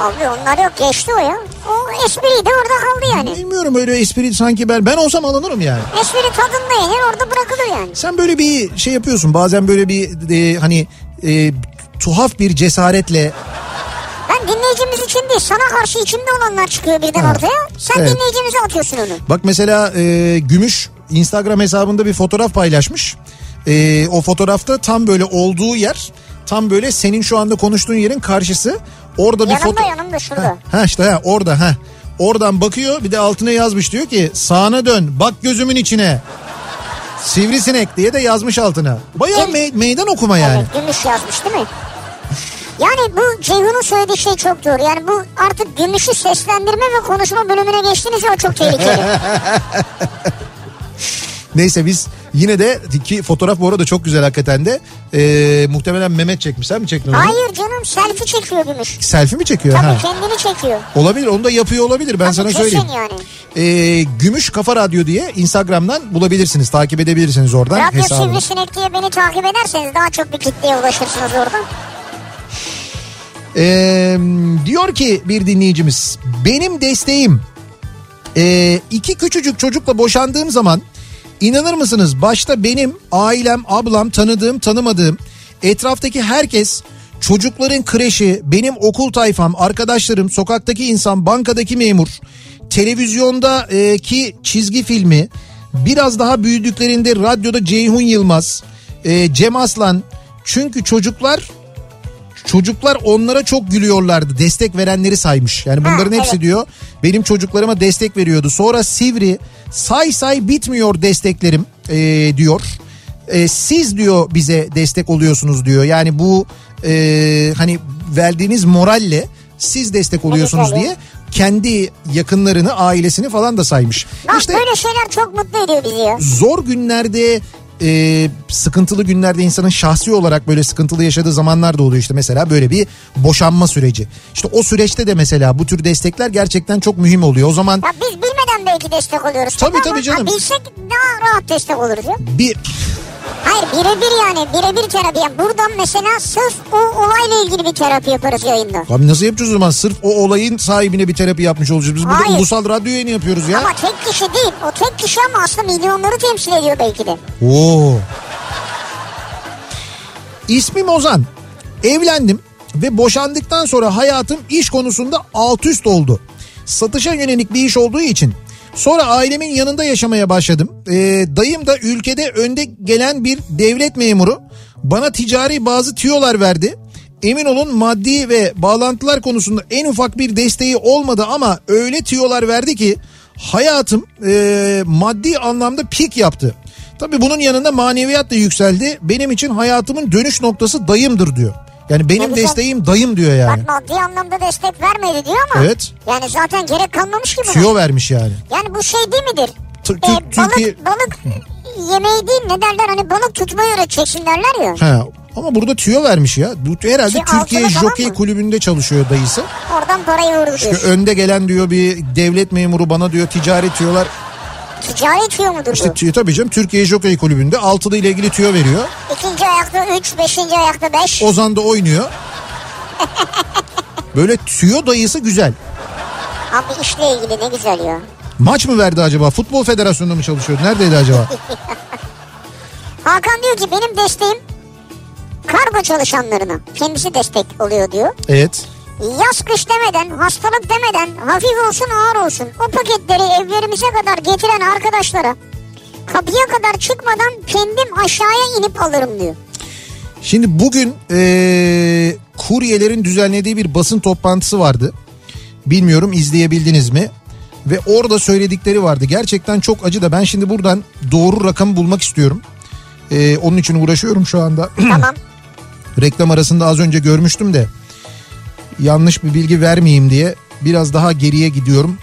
Abi onlar yok geçti o ya. O espriydi orada kaldı yani. Bilmiyorum öyle espri sanki ben ben olsam alınırım yani. Espri tadında yenir orada bırakılır yani. Sen böyle bir şey yapıyorsun bazen böyle bir e, hani e, tuhaf bir cesaretle Ben dinleyicimiz için değil sana karşı içimde olanlar çıkıyor birden Ha. ortaya. Sen Evet. dinleyicimize atıyorsun onu. Bak mesela e, Gümüş Instagram hesabında bir fotoğraf paylaşmış. E, o fotoğrafta tam böyle olduğu yer tam böyle senin şu anda konuştuğun yerin karşısı. Orada bir foto... yanımda şurada. Ha işte ha orada ha. Oradan bakıyor bir de altına yazmış diyor ki sağına dön bak gözümün içine. Sivrisinek diye de yazmış altına. Bayağı me- meydan okuma yani. Evet Gümüş yazmış değil mi? Yani bu Ceyhun'un söylediği şey çok doğru. Yani bu artık Gümüş'ü seslendirme ve konuşma bölümüne geçtiniz ya o çok tehlikeli. Neyse biz yine de ki fotoğraf bu arada çok güzel hakikaten de. Ee, muhtemelen Mehmet çekmiş. Sen mi çektin onu? Hayır canım selfie çekiyor Gümüş. Selfie mi çekiyor? Tabii Ha. kendini çekiyor. Olabilir onu da yapıyor olabilir ben Tabii sana söyleyeyim. yani. Ee, Gümüş Kafa Radyo diye Instagram'dan bulabilirsiniz. Takip edebilirsiniz oradan Radyo hesabını. Sivrisinek diye beni takip ederseniz daha çok bir kitleye ulaşırsınız oradan. Ee, diyor ki bir dinleyicimiz benim desteğim ee, iki küçücük çocukla boşandığım zaman inanır mısınız? Başta benim ailem ablam tanıdığım tanımadığım etraftaki herkes çocukların kreşi benim okul tayfam arkadaşlarım sokaktaki insan bankadaki memur televizyondaki çizgi filmi biraz daha büyüdüklerinde radyoda Ceyhun Yılmaz e, Cem Aslan. Çünkü çocuklar Çocuklar onlara çok gülüyorlardı. Destek verenleri saymış. Yani bunların Ha, hepsi evet. diyor benim çocuklarıma destek veriyordu. Sonra Sivri say say bitmiyor desteklerim ee, diyor. Ee, siz diyor bize destek oluyorsunuz diyor. Yani bu ee, hani verdiğiniz moralle siz destek oluyorsunuz diye kendi yakınlarını ailesini falan da saymış. Bak İşte böyle şeyler çok mutlu ediyor bizi ya. zor günlerde e, sıkıntılı günlerde insanın şahsi olarak böyle sıkıntılı yaşadığı zamanlar da oluyor işte mesela böyle bir boşanma süreci. İşte o süreçte de mesela bu tür destekler gerçekten çok mühim oluyor. O zaman Ya biz bilmeden belki destek oluyoruz. Tabii, tabii canım. Ha, bilsek daha rahat destek oluruz ya. bir Hayır birebir yani birebir terapi. Yani buradan mesela sırf o olayla ilgili bir terapi yaparız yayında. abi nasıl yapacağız o zaman sırf o olayın sahibine bir terapi yapmış olacağız. Biz burada Hayır. ulusal radyo yayını yapıyoruz ya. Ama tek kişi değil. O tek kişi ama aslında milyonları temsil ediyor belki de. Oo. İsmim Ozan. Evlendim ve boşandıktan sonra hayatım iş konusunda alt üst oldu. Satışa yönelik bir iş olduğu için. Sonra ailemin yanında yaşamaya başladım. Ee, dayım da ülkede önde gelen bir devlet memuru. Bana ticari bazı tüyolar verdi. Emin olun maddi ve bağlantılar konusunda en ufak bir desteği olmadı ama öyle tüyolar verdi ki hayatım e, maddi anlamda pik yaptı. Tabii bunun yanında maneviyat da yükseldi. Benim için hayatımın dönüş noktası dayımdır diyor. Yani benim güzel. desteğim dayım diyor yani. Bak maddi anlamda destek vermedi diyor ama. Evet. Yani zaten gerek kalmamış ki buna. Tüyo vermiş yani. Yani bu şey değil midir? Tü- Ee, balık, balık yemeği değil ne derler hani balık tutmayı öğreteceksin derler ya. Ha, ama burada tüyo vermiş ya. Herhalde Şey, Türkiye mı? Kulübü'nde çalışıyor dayısı. Oradan parayı vurdu İşte önde gelen diyor bir devlet memuru bana diyor ticari tüyolar. Ticari tüyo mudur İşte bu? tüyo tabii canım Türkiye Jokey Kulübü'nde altılı ile ilgili tüyo veriyor. İkinci ayakta 3, beşinci ayakta 5. Ozan da oynuyor. Böyle tüyo dayısı güzel. Abi işle ilgili ne güzel ya. Maç mı verdi acaba? Futbol Federasyonu'nda mı çalışıyordu? Neredeydi acaba? Hakan diyor ki benim desteğim kargo çalışanlarına. Kendisi destek oluyor diyor. Evet. Yaz kış demeden, hastalık demeden, hafif olsun ağır olsun o paketleri evlerimize kadar getiren arkadaşlara kapıya kadar çıkmadan kendim aşağıya inip alırım diyor. Şimdi bugün eee, kuryelerin düzenlediği bir basın toplantısı vardı. Bilmiyorum izleyebildiniz mi? Ve orada söyledikleri vardı. Gerçekten çok acı da ben şimdi buradan doğru rakamı bulmak istiyorum. Eee, onun için uğraşıyorum şu anda. tamam. Reklam arasında az önce görmüştüm de yanlış bir bilgi vermeyeyim diye biraz daha geriye gidiyorum.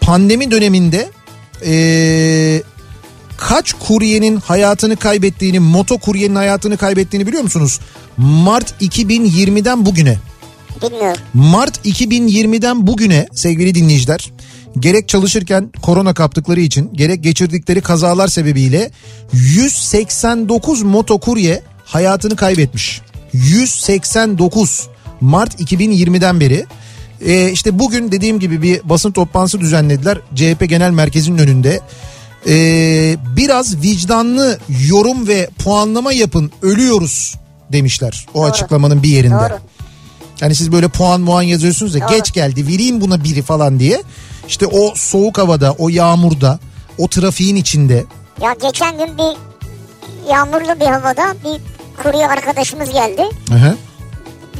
Pandemi döneminde eee, kaç kuryenin hayatını kaybettiğini, moto kuryenin hayatını kaybettiğini biliyor musunuz? Mart 2020'den bugüne. Bilmiyorum. Mart 2020'den bugüne sevgili dinleyiciler gerek çalışırken korona kaptıkları için gerek geçirdikleri kazalar sebebiyle 189 motokurye hayatını kaybetmiş. 189 Mart 2020'den beri. Ee, işte bugün dediğim gibi bir basın toplantısı düzenlediler CHP Genel Merkezi'nin önünde. Ee, biraz vicdanlı yorum ve puanlama yapın ölüyoruz demişler o açıklamanın bir yerinde. Doğru. Yani siz böyle puan muan yazıyorsunuz ya Doğru. geç geldi vereyim buna biri falan diye. İşte o soğuk havada, o yağmurda, o trafiğin içinde. Ya geçen gün bir yağmurlu bir havada bir kurye arkadaşımız geldi. Hı hı.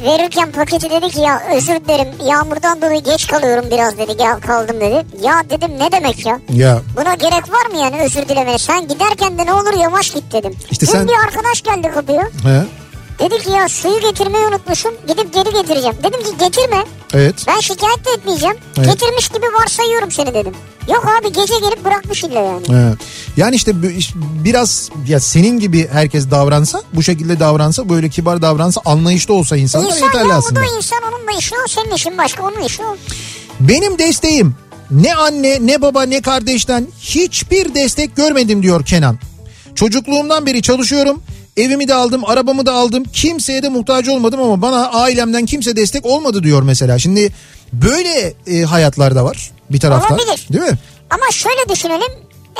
Verirken paketi dedi ki ya özür dilerim yağmurdan dolayı geç kalıyorum biraz dedi gel kaldım dedi. Ya dedim ne demek ya? Ya Buna gerek var mı yani özür dilemeye? Sen giderken de ne olur yavaş git dedim. İşte Dün sen- bir arkadaş geldi kapıya. he, Dedi ki ya suyu getirmeyi unutmuşum. Gidip geri getireceğim. Dedim ki getirme. evet. Ben şikayet de etmeyeceğim. Evet. Getirmiş gibi varsayıyorum seni dedim. Yok abi gece gelip bırakmış illa yani. He. Yani işte biraz ya senin gibi herkes davransa, bu şekilde davransa, böyle kibar davransa, anlayışlı olsa insanlar İnsan yeterli ya aslında. da insan onun da işi o senin işin başka onun işi o. Benim desteğim ne anne ne baba ne kardeşten hiçbir destek görmedim diyor Kenan. Çocukluğumdan beri çalışıyorum. Evimi de aldım, arabamı da aldım. Kimseye de muhtaç olmadım ama bana ailemden kimse destek olmadı diyor mesela. Şimdi böyle e, hayatlar da var bir taraftan. Olabilir. Değil mi? Ama şöyle düşünelim.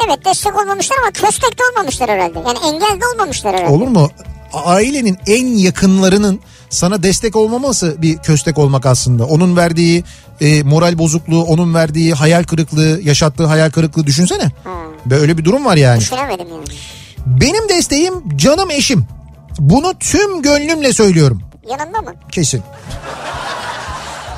Evet destek olmamışlar ama köstek de olmamışlar herhalde. Yani engel de olmamışlar herhalde. Olur mu? Ailenin en yakınlarının sana destek olmaması bir köstek olmak aslında. Onun verdiği e, moral bozukluğu, onun verdiği hayal kırıklığı, yaşattığı hayal kırıklığı düşünsene. Böyle bir durum var yani. Düşünemedim yani. Benim desteğim canım eşim. Bunu tüm gönlümle söylüyorum. Yanında mı? Kesin.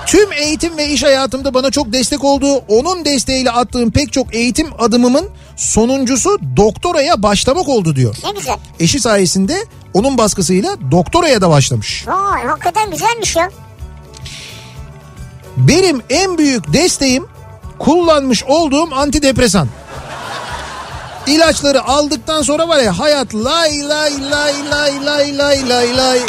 Tüm eğitim ve iş hayatımda bana çok destek oldu. Onun desteğiyle attığım pek çok eğitim adımımın sonuncusu doktoraya başlamak oldu diyor. Ne güzel. Eşi sayesinde onun baskısıyla doktoraya da başlamış. Vay hakikaten güzelmiş ya. Benim en büyük desteğim kullanmış olduğum antidepresan. İlaçları aldıktan sonra var ya hayat lay lay lay lay lay lay lay lay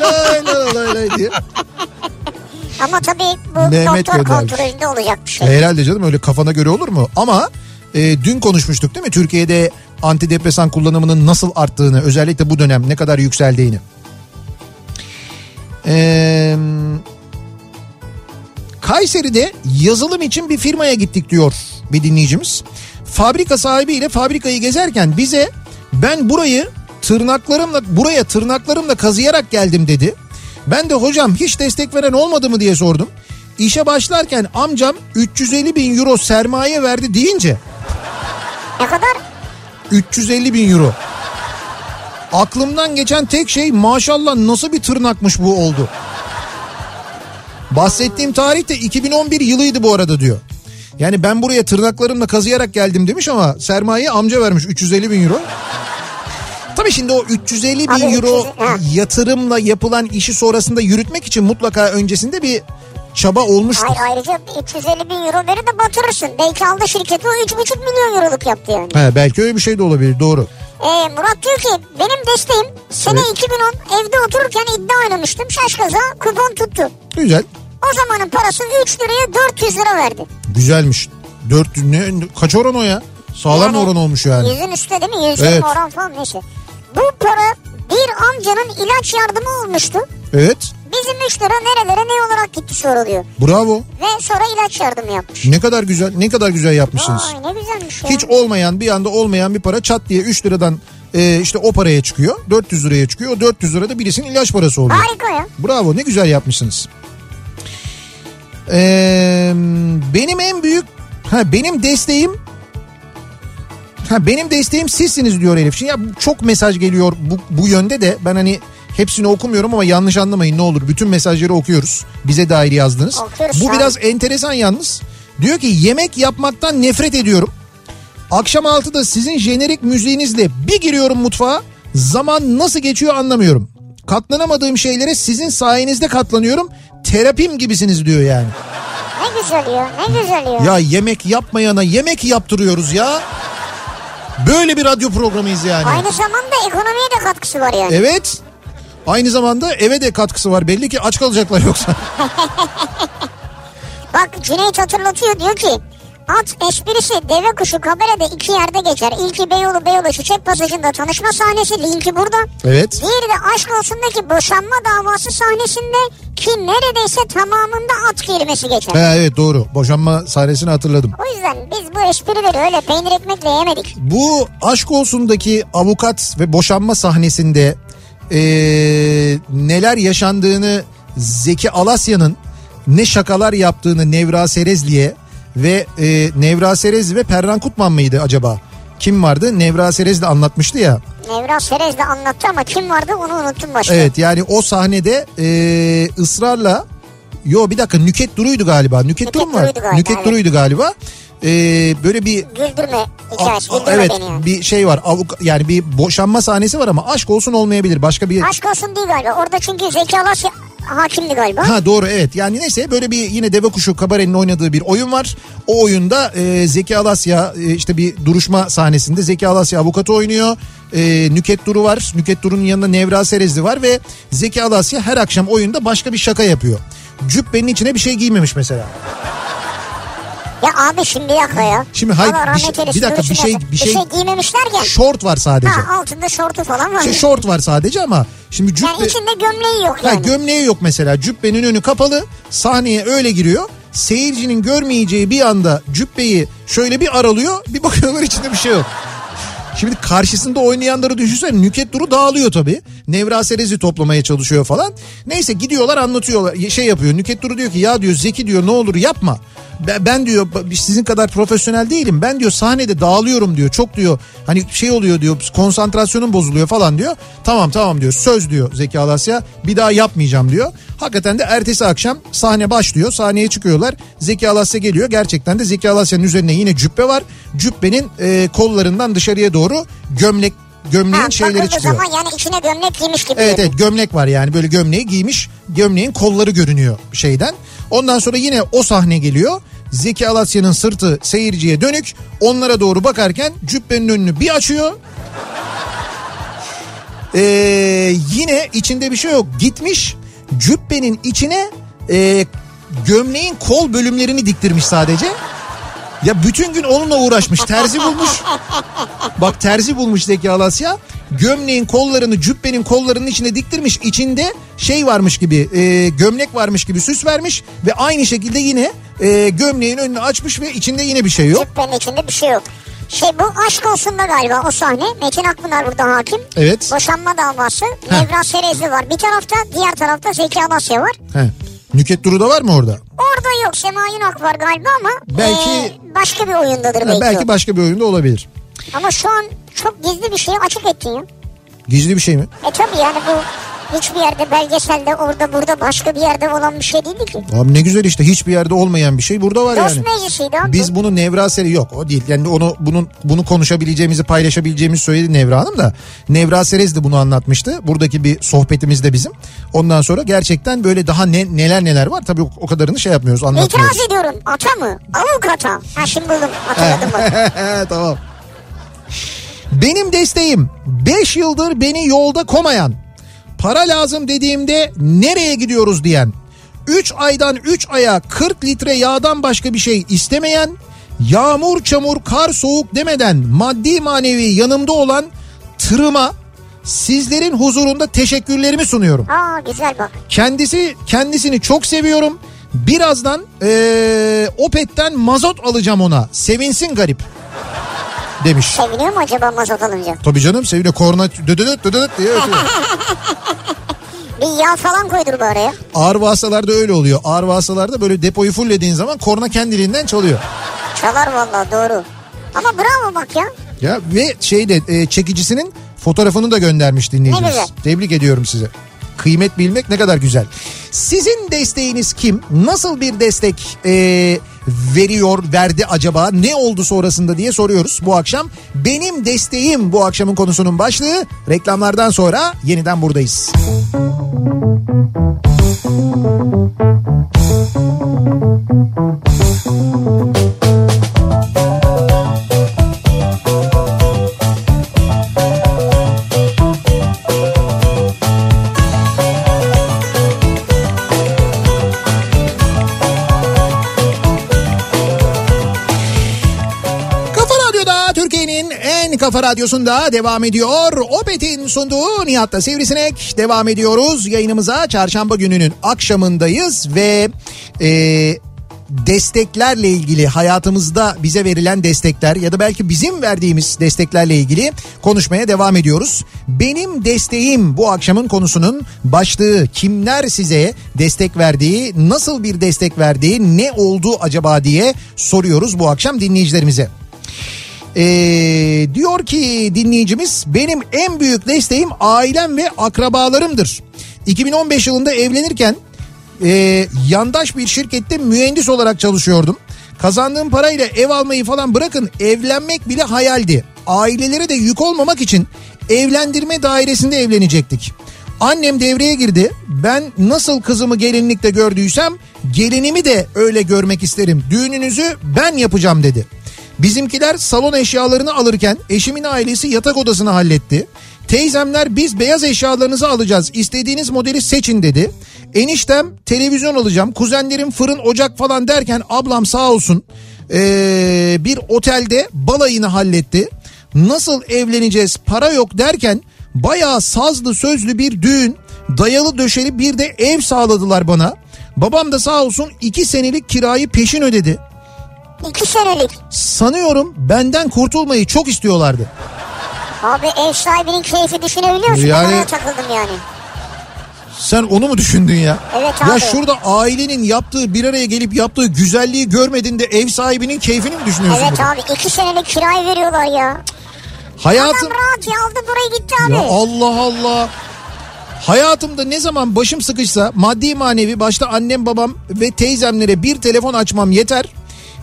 lay lay lay lay diye. Ama tabii bu Mehmet doktor göndermiş. kontrolünde olacak bir şey. Herhalde canım öyle kafana göre olur mu? Ama e, dün konuşmuştuk değil mi? Türkiye'de antidepresan kullanımının nasıl arttığını özellikle bu dönem ne kadar yükseldiğini. Eee... Kayseri'de yazılım için bir firmaya gittik diyor bir dinleyicimiz. Fabrika sahibiyle fabrikayı gezerken bize ben burayı tırnaklarımla buraya tırnaklarımla kazıyarak geldim dedi. Ben de hocam hiç destek veren olmadı mı diye sordum. İşe başlarken amcam 350 bin euro sermaye verdi deyince Ne kadar? 350 bin euro. Aklımdan geçen tek şey maşallah nasıl bir tırnakmış bu oldu. Bahsettiğim tarih de 2011 yılıydı bu arada diyor. Yani ben buraya tırnaklarımla kazıyarak geldim demiş ama sermaye amca vermiş 350 bin euro. Tabii şimdi o 350 bin Abi euro 300 ha. yatırımla yapılan işi sonrasında yürütmek için mutlaka öncesinde bir çaba olmuştur. Hayır ayrıca 350 bin euro verir de batırırsın. Belki aldı şirketi o 3,5 milyon euroluk yaptı yani. He, belki öyle bir şey de olabilir doğru. Ee, Murat diyor ki benim desteğim sene Evet. 2010 evde otururken iddia oynamıştım. Şaşkaza kupon tuttu. Güzel. O zamanın parası 3 liraya 400 lira verdi. Güzelmiş. 400 ne kaç oran o ya? Sağlam Yani oran olmuş yani. Yüzün üstte değil mi? Yüzün Evet. oran falan neyse. Bu para bir amcanın ilaç yardımı olmuştu. Evet. Bizim 3 lira nerelere ne olarak gitti soruluyor. Bravo. Ve sonra ilaç yardımı yapmış. Ne kadar güzel ne kadar güzel yapmışsınız. Vay ne güzelmiş ya. Hiç olmayan bir anda olmayan bir para çat diye 3 liradan e, işte o paraya çıkıyor. 400 liraya çıkıyor. O 400 lira da birisinin ilaç parası oluyor. Harika ya. Bravo ne güzel yapmışsınız. Ee, benim en büyük ha benim desteğim ha benim desteğim sizsiniz diyor Elif. Şimdi ya çok mesaj geliyor bu, bu yönde de ben hani hepsini okumuyorum ama yanlış anlamayın ne olur. Bütün mesajları okuyoruz. Bize dair yazdınız. Okuyoruz bu biraz enteresan yalnız. Diyor ki yemek yapmaktan nefret ediyorum. Akşam 6'da sizin jenerik müziğinizle bir giriyorum mutfağa. Zaman nasıl geçiyor anlamıyorum. Katlanamadığım şeylere sizin sayenizde katlanıyorum. Terapim gibisiniz diyor yani. Ne güzel ya ne güzel ya. Ya yemek yapmayana yemek yaptırıyoruz ya. Böyle bir radyo programıyız yani. Aynı zamanda ekonomiye de katkısı var yani. Evet. Aynı zamanda eve de katkısı var. Belli ki aç kalacaklar yoksa. Bak Cüneyt hatırlatıyor diyor ki At esprisi deve kuşu kamerada iki yerde geçer. İlki Beyoğlu Beyoğlu Çiçek Pasajı'nda tanışma sahnesi linki burada. Evet. Diğeri de Aşk Olsun'daki boşanma davası sahnesinde ki neredeyse tamamında at kelimesi geçer. Ha, evet doğru. Boşanma sahnesini hatırladım. O yüzden biz bu esprileri öyle peynir ekmekle yemedik. Bu aşk olsundaki avukat ve boşanma sahnesinde eee, neler yaşandığını Zeki Alasya'nın ne şakalar yaptığını Nevra Serezli'ye ve eee Nevra Serezli ve Perran Kutman mıydı acaba? Kim vardı? Nevra Serezli anlatmıştı ya. Nevra Serez de anlattı ama kim vardı onu unuttum başta. Evet yani o sahnede eee, ısrarla Yo bir dakika Nüket Duru'ydu galiba. Nüket, Nüket Duru mu var? Duru'ydu galiba, Nüket evet. Duru'ydu galiba. Eee, böyle bir Güldürme hikayesi A- güldürme evet beni yani. bir şey var avuk yani bir boşanma sahnesi var ama aşk olsun olmayabilir başka bir Aşk olsun değil galiba. Orada çünkü Zeki Alasya hakimdi galiba. ha doğru evet. Yani neyse böyle bir yine deve kuşu kabarenin oynadığı bir oyun var. O oyunda e, Zeki Alasya e, işte bir duruşma sahnesinde Zeki Alasya avukatı oynuyor. E, Nüket Duru var. Nüket Duru'nun yanında Nevra Serezli var ve Zeki Alasya her akşam oyunda başka bir şaka yapıyor. Cübbenin içine bir şey giymemiş mesela Ya abi şimdi bir dakika ya. Şimdi hayır, Allah bir şey- bir dakika, dur bir şey- bir bir şey- şey giymemiş derken. şort var sadece Ha altında şortu falan var. şey şort var sadece ama şimdi cübbe yani içinde gömleği yok Ha, yani. gömleği yok mesela cübbenin önü kapalı sahneye öyle giriyor seyircinin görmeyeceği bir anda cübbeyi şöyle bir aralıyor bir bakıyorlar içinde bir şey yok. Şimdi karşısında oynayanları düşünsene Nüket Duru dağılıyor tabii. Nevra Serez'i toplamaya çalışıyor falan. Neyse gidiyorlar anlatıyorlar şey yapıyor. Nüket Duru diyor ki ya diyor Zeki diyor ne olur yapma. Ben, diyor sizin kadar profesyonel değilim. Ben diyor sahnede dağılıyorum diyor. Çok diyor hani şey oluyor diyor konsantrasyonum bozuluyor falan diyor. Tamam tamam diyor söz diyor Zeki Alasya bir daha yapmayacağım diyor. Hakikaten de ertesi akşam sahne başlıyor. Sahneye çıkıyorlar. Zeki Alasya geliyor. Gerçekten de Zeki Alasya'nın üzerine yine cübbe var. Cübbenin e, kollarından dışarıya doğru gömlek gömleğin Ha, şeyleri çıkıyor. zaman yani içine gömlek giymiş gibi. Evet evet gömlek var yani böyle gömleği giymiş. Gömleğin kolları görünüyor şeyden. Ondan sonra yine o sahne geliyor. Zeki Alasya'nın sırtı seyirciye dönük. Onlara doğru bakarken cübbenin önünü bir açıyor. Ee, yine içinde bir şey yok. Gitmiş cübbenin içine e, gömleğin kol bölümlerini diktirmiş sadece. Ya bütün gün onunla uğraşmış. Terzi bulmuş. Bak terzi bulmuş Zeki Alasya. Gömleğin kollarını cübbenin kollarının içine diktirmiş. İçinde şey varmış gibi e, gömlek varmış gibi süs vermiş. Ve aynı şekilde yine e, gömleğin önünü açmış ve içinde yine bir şey yok. Cübbenin içinde bir şey yok. Şey bu aşk olsun da galiba o sahne. Metin Akpınar burada hakim. Evet. Boşanma davası. Nevra Serezli var. Bir tarafta diğer tarafta Zeki Alasya var. He. Nüket Duru da var mı orada? Orada yok Sema Yunak var galiba ama Belki- e, başka bir oyundadır belki. belki o. başka bir oyunda olabilir. Ama şu an çok gizli bir şeyi açık ettin ya. Gizli bir şey mi? E tabi yani bu hiçbir yerde belgeselde orada burada başka bir yerde olan bir şey değildi ki. Abi ne güzel işte hiçbir yerde olmayan bir şey burada var Dost yani. meclisiydi abi. Biz bunu Nevra seri yok o değil. Yani onu bunun bunu konuşabileceğimizi paylaşabileceğimizi söyledi Nevra Hanım da. Nevra Serez de bunu anlatmıştı. Buradaki bir sohbetimiz de bizim. Ondan sonra gerçekten böyle daha ne, neler neler var. Tabii o, o kadarını şey yapmıyoruz anlatmıyoruz. İtiraz ediyorum. Ata mı? Avukata. Ha şimdi buldum. Hatırladım bak. tamam. Benim desteğim 5 yıldır beni yolda komayan, para lazım dediğimde nereye gidiyoruz diyen, 3 aydan 3 aya 40 litre yağdan başka bir şey istemeyen, yağmur çamur kar soğuk demeden maddi manevi yanımda olan tırıma sizlerin huzurunda teşekkürlerimi sunuyorum. Aa güzel bak. Kendisi kendisini çok seviyorum. Birazdan eee Opet'ten mazot alacağım ona. Sevinsin garip. Demiş. Seviniyor mu acaba mazot alınca? Tabii canım seviniyor. Korna düdüdüt düdüdüt diye ötüyor. Bir yağ falan koydur bu araya. Ağır vasıtalarda öyle oluyor. Ağır vasıtalarda böyle depoyu fulllediğin zaman korna kendiliğinden çalıyor. Çalar vallahi doğru. Ama bravo bak ya. Ya ve şeyde e, çekicisinin fotoğrafını da göndermiş dinleyicimiz. Ne güzel. Tebrik ediyorum size. Kıymet bilmek ne kadar güzel. Sizin desteğiniz kim? Nasıl bir destek e, veriyor, verdi acaba? Ne oldu sonrasında diye soruyoruz bu akşam. Benim desteğim bu akşamın konusunun başlığı. Reklamlardan sonra yeniden buradayız. Kafa radyosunda devam ediyor. Opet'in sunduğu Nihat'ta Sivrisinek devam ediyoruz. Yayınımıza çarşamba gününün akşamındayız ve e, desteklerle ilgili hayatımızda bize verilen destekler ya da belki bizim verdiğimiz desteklerle ilgili konuşmaya devam ediyoruz. Benim desteğim bu akşamın konusunun başlığı kimler size destek verdiği, nasıl bir destek verdiği, ne oldu acaba diye soruyoruz bu akşam dinleyicilerimize. Ee, diyor ki dinleyicimiz benim en büyük desteğim ailem ve akrabalarımdır. 2015 yılında evlenirken e, yandaş bir şirkette mühendis olarak çalışıyordum. Kazandığım parayla ev almayı falan bırakın evlenmek bile hayaldi. Ailelere de yük olmamak için evlendirme dairesinde evlenecektik. Annem devreye girdi. Ben nasıl kızımı gelinlikte gördüysem gelinimi de öyle görmek isterim. Düğününüzü ben yapacağım dedi. Bizimkiler salon eşyalarını alırken eşimin ailesi yatak odasını halletti. Teyzemler biz beyaz eşyalarınızı alacağız istediğiniz modeli seçin dedi. Eniştem televizyon alacağım kuzenlerim fırın ocak falan derken ablam sağ olsun ee, bir otelde balayını halletti. Nasıl evleneceğiz para yok derken bayağı sazlı sözlü bir düğün dayalı döşeli bir de ev sağladılar bana. Babam da sağ olsun iki senelik kirayı peşin ödedi. İki senelik. Sanıyorum benden kurtulmayı çok istiyorlardı. Abi ev sahibinin keyfi düşünebiliyor musun? Yani- Ben takıldım yani. Sen onu mu düşündün ya? Evet Ya abi. şurada ailenin yaptığı bir araya gelip yaptığı güzelliği görmedin de ev sahibinin keyfini mi düşünüyorsun? Evet burada? abi iki senelik kirayı veriyorlar ya. Hayatım... Adam rahat ya aldı buraya gitti abi. Ya Allah Allah. Hayatımda ne zaman başım sıkışsa maddi manevi başta annem babam ve teyzemlere bir telefon açmam yeter.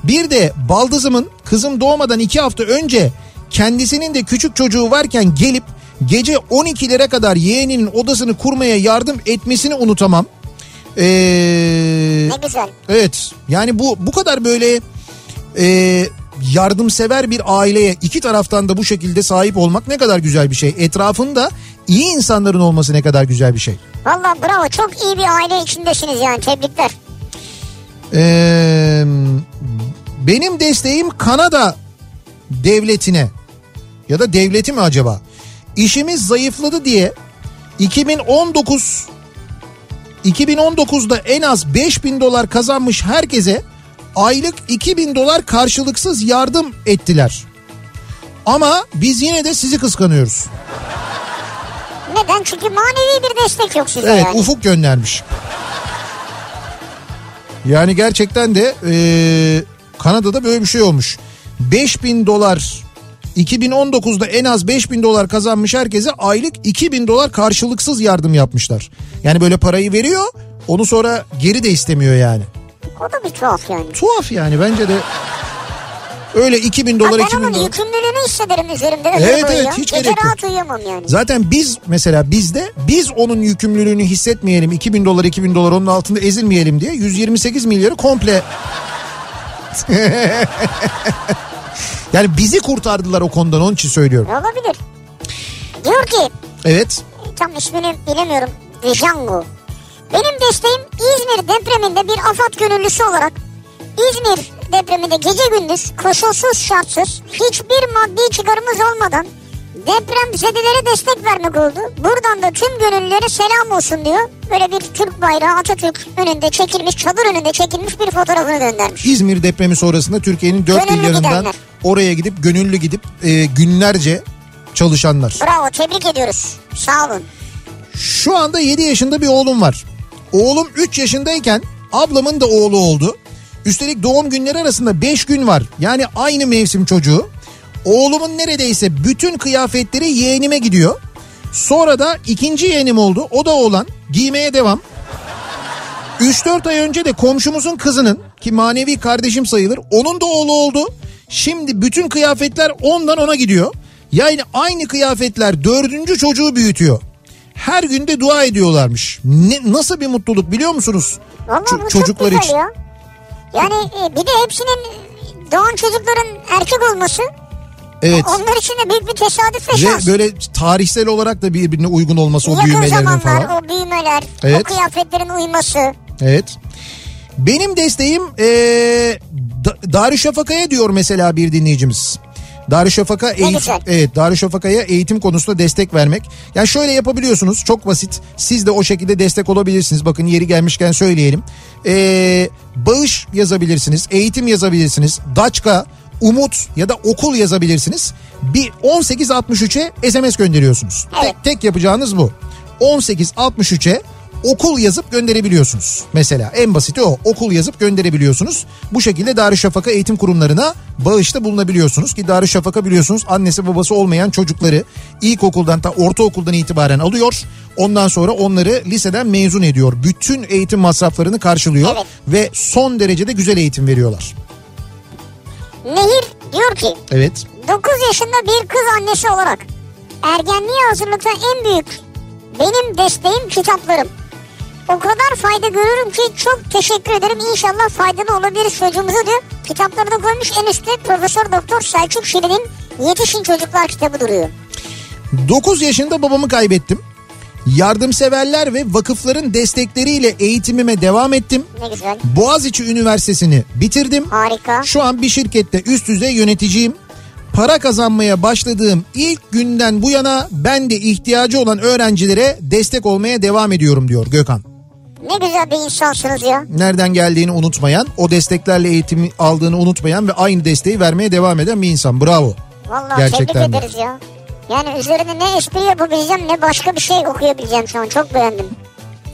Bir de baldızımın kızım doğmadan iki hafta önce kendisinin de küçük çocuğu varken gelip gece 12'lere kadar yeğeninin odasını kurmaya yardım etmesini unutamam. Ee, Ne güzel. Evet yani bu bu kadar böyle e, yardımsever bir aileye iki taraftan da bu şekilde sahip olmak ne kadar güzel bir şey. Etrafında iyi insanların olması ne kadar güzel bir şey. Valla bravo çok iyi bir aile içindesiniz yani tebrikler. Ee, benim desteğim Kanada devletine ya da devleti mi acaba? İşimiz zayıfladı diye 2019 2019'da en az 5000 dolar kazanmış herkese aylık 2000 dolar karşılıksız yardım ettiler. Ama biz yine de sizi kıskanıyoruz. Neden? Çünkü manevi bir destek yok size Evet yani. Ufuk göndermiş. Yani gerçekten de e, Kanada'da böyle bir şey olmuş. 5000 dolar 2019'da en az 5000 dolar kazanmış herkese aylık 2000 dolar karşılıksız yardım yapmışlar. Yani böyle parayı veriyor onu sonra geri de istemiyor yani. O da bir tuhaf yani. Tuhaf yani bence de öyle 2000 dolar Ha, ben 2000 onun dolar. yükümlülüğünü hissederim üzerimde. Evet, evet, ya. hiç Gece gerek yok. rahat uyuyamam yani. Zaten biz mesela bizde biz onun yükümlülüğünü hissetmeyelim 2000 dolar 2000 dolar onun altında ezilmeyelim diye 128 milyarı komple yani bizi kurtardılar o konudan onun için söylüyorum. Olabilir. Diyor ki Evet tam ismini bilemiyorum. Django. Benim desteğim İzmir depreminde bir afat gönüllüsü olarak İzmir depreminde gece gündüz koşulsuz şartsız hiçbir maddi çıkarımız olmadan deprem zedelere destek vermek oldu. Buradan da tüm gönüllülere selam olsun diyor. Böyle bir Türk bayrağı Atatürk önünde çekilmiş çadır önünde çekilmiş bir fotoğrafını göndermiş. İzmir depremi sonrasında Türkiye'nin dört bir yanından gidenler. oraya gidip gönüllü gidip e, günlerce çalışanlar. Bravo tebrik ediyoruz. Sağ olun. Şu anda 7 yaşında bir oğlum var. Oğlum 3 yaşındayken ablamın da oğlu oldu. Üstelik doğum günleri arasında 5 gün var. Yani aynı mevsim çocuğu. Oğlumun neredeyse bütün kıyafetleri yeğenime gidiyor. Sonra da ikinci yeğenim oldu. O da oğlan. Giymeye devam. 3-4 ay önce de komşumuzun kızının ki manevi kardeşim sayılır. Onun da oğlu oldu. Şimdi bütün kıyafetler ondan ona gidiyor. Yani aynı kıyafetler dördüncü çocuğu büyütüyor. Her günde dua ediyorlarmış. Ne, nasıl bir mutluluk biliyor musunuz? Ç- çocuklar için. ya. Yani e, bir de hepsinin doğan çocukların erkek olması Evet. onlar için de büyük bir tesadüf ve Ve şans. böyle tarihsel olarak da birbirine uygun olması o Yakın büyümelerinin zamanlar falan. o büyümeler, o Evet. kıyafetlerin uyması. Evet. Benim desteğim ee, Da- Darüşşafaka'ya diyor mesela bir dinleyicimiz. Darüşşafaka eğitim, evet Darüşşafaka'ya eğitim konusunda destek vermek. Yani şöyle yapabiliyorsunuz çok basit. Siz de o şekilde destek olabilirsiniz. Bakın yeri gelmişken söyleyelim. Ee, bağış yazabilirsiniz, eğitim yazabilirsiniz. Daçka, Umut ya da okul yazabilirsiniz. Bir 1863'e SMS gönderiyorsunuz. Evet. Tek, tek yapacağınız bu. 1863'e okul yazıp gönderebiliyorsunuz. Mesela en basiti o. Okul yazıp gönderebiliyorsunuz. Bu şekilde Darüşşafaka eğitim kurumlarına bağışta bulunabiliyorsunuz ki Darüşşafaka biliyorsunuz annesi babası olmayan çocukları ilkokuldan ta ortaokuldan itibaren alıyor. Ondan sonra onları liseden mezun ediyor. Bütün eğitim masraflarını karşılıyor Evet. ve son derecede güzel eğitim veriyorlar. Nehir diyor ki Evet. 9 yaşında bir kız annesi olarak ergenliğe hazırlıkta en büyük benim desteğim kitaplarım. O kadar fayda görürüm ki çok teşekkür ederim. İnşallah faydalı olabilir çocuğumuza diyor. Kitapları da koymuş en üstte Profesör Doktor Selçuk Şirin'in Yetişin Çocuklar kitabı duruyor. 9 yaşında babamı kaybettim. Yardımseverler ve vakıfların destekleriyle eğitimime devam ettim. Ne güzel. Boğaziçi Üniversitesi'ni bitirdim. Harika. Şu an bir şirkette üst düzey yöneticiyim. Para kazanmaya başladığım ilk günden bu yana ben de ihtiyacı olan öğrencilere destek olmaya devam ediyorum diyor Gökhan. Ne güzel bir insansınız ya. Nereden geldiğini unutmayan, o desteklerle eğitimi aldığını unutmayan ve aynı desteği vermeye devam eden bir insan. Bravo. Vallahi Gerçekten tebrik de. ederiz ya. Yani üzerine ne espri yapabileceğim ne başka bir şey okuyabileceğim şu an. Çok beğendim.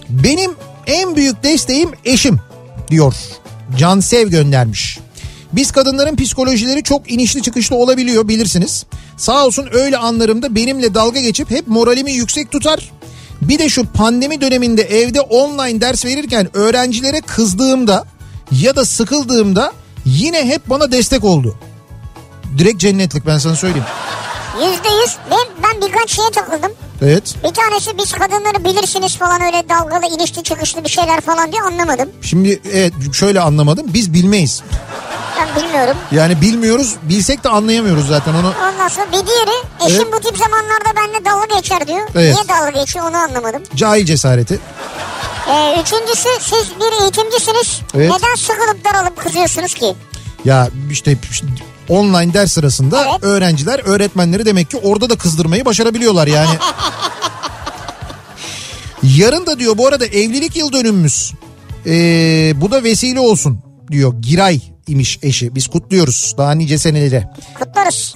Benim en büyük desteğim eşim diyor. Cansev göndermiş. Biz kadınların psikolojileri çok inişli çıkışlı olabiliyor bilirsiniz. Sağ olsun öyle anlarımda benimle dalga geçip hep moralimi yüksek tutar. Bir de şu pandemi döneminde evde online ders verirken öğrencilere kızdığımda ya da sıkıldığımda yine hep bana destek oldu. Direkt cennetlik ben sana söyleyeyim. Yüzde yüz. Ben, ben birkaç şeye takıldım. Evet. Bir tanesi biz kadınları bilirsiniz falan öyle dalgalı inişli çıkışlı bir şeyler falan diye anlamadım. Şimdi evet şöyle anlamadım. Biz bilmeyiz. Bilmiyorum. Yani bilmiyoruz. Bilsek de anlayamıyoruz zaten onu. Ondan sonra bir diğeri eşim Evet. bu tip zamanlarda benimle dalga geçer diyor. Evet. Niye dalga geçiyor onu anlamadım. Cahil cesareti. Ee, üçüncüsü siz bir eğitimcisiniz. Evet. Neden sıkılıp daralıp kızıyorsunuz ki? Ya işte online ders sırasında Evet. öğrenciler öğretmenleri demek ki orada da kızdırmayı başarabiliyorlar yani. Yarın da diyor bu arada evlilik yıl dönümümüz. Ee, bu da vesile olsun diyor. Giray imiş eşi. Biz kutluyoruz daha nice senelere. Kutlarız.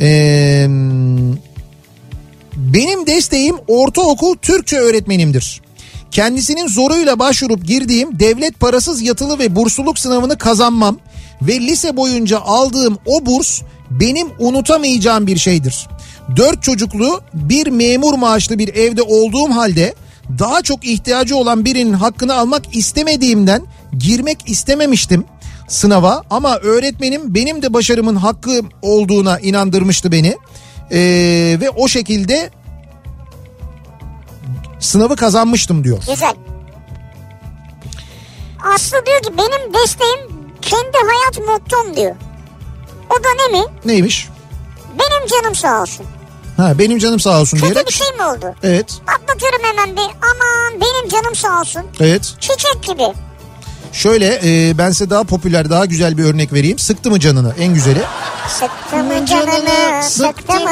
Ee, benim desteğim ortaokul Türkçe öğretmenimdir. Kendisinin zoruyla başvurup girdiğim devlet parasız yatılı ve bursluluk sınavını kazanmam ve lise boyunca aldığım o burs benim unutamayacağım bir şeydir. Dört çocuklu bir memur maaşlı bir evde olduğum halde daha çok ihtiyacı olan birinin hakkını almak istemediğimden girmek istememiştim sınava ama öğretmenim benim de başarımın hakkı olduğuna inandırmıştı beni. Ee, ve o şekilde sınavı kazanmıştım diyor. Güzel. Aslı diyor ki benim desteğim kendi hayat mottom diyor. O da ne mi? Neymiş? Benim canım sağ olsun. Ha benim canım sağ olsun Kötü diyerek. bir şey mi oldu? Evet, Atlatıyorum hemen bir aman benim canım sağ olsun. evet. Çiçek gibi. Şöyle e, ben size daha popüler, daha güzel bir örnek vereyim. Sıktı mı canını en güzeli. Sıktı mı canını sıktı mı?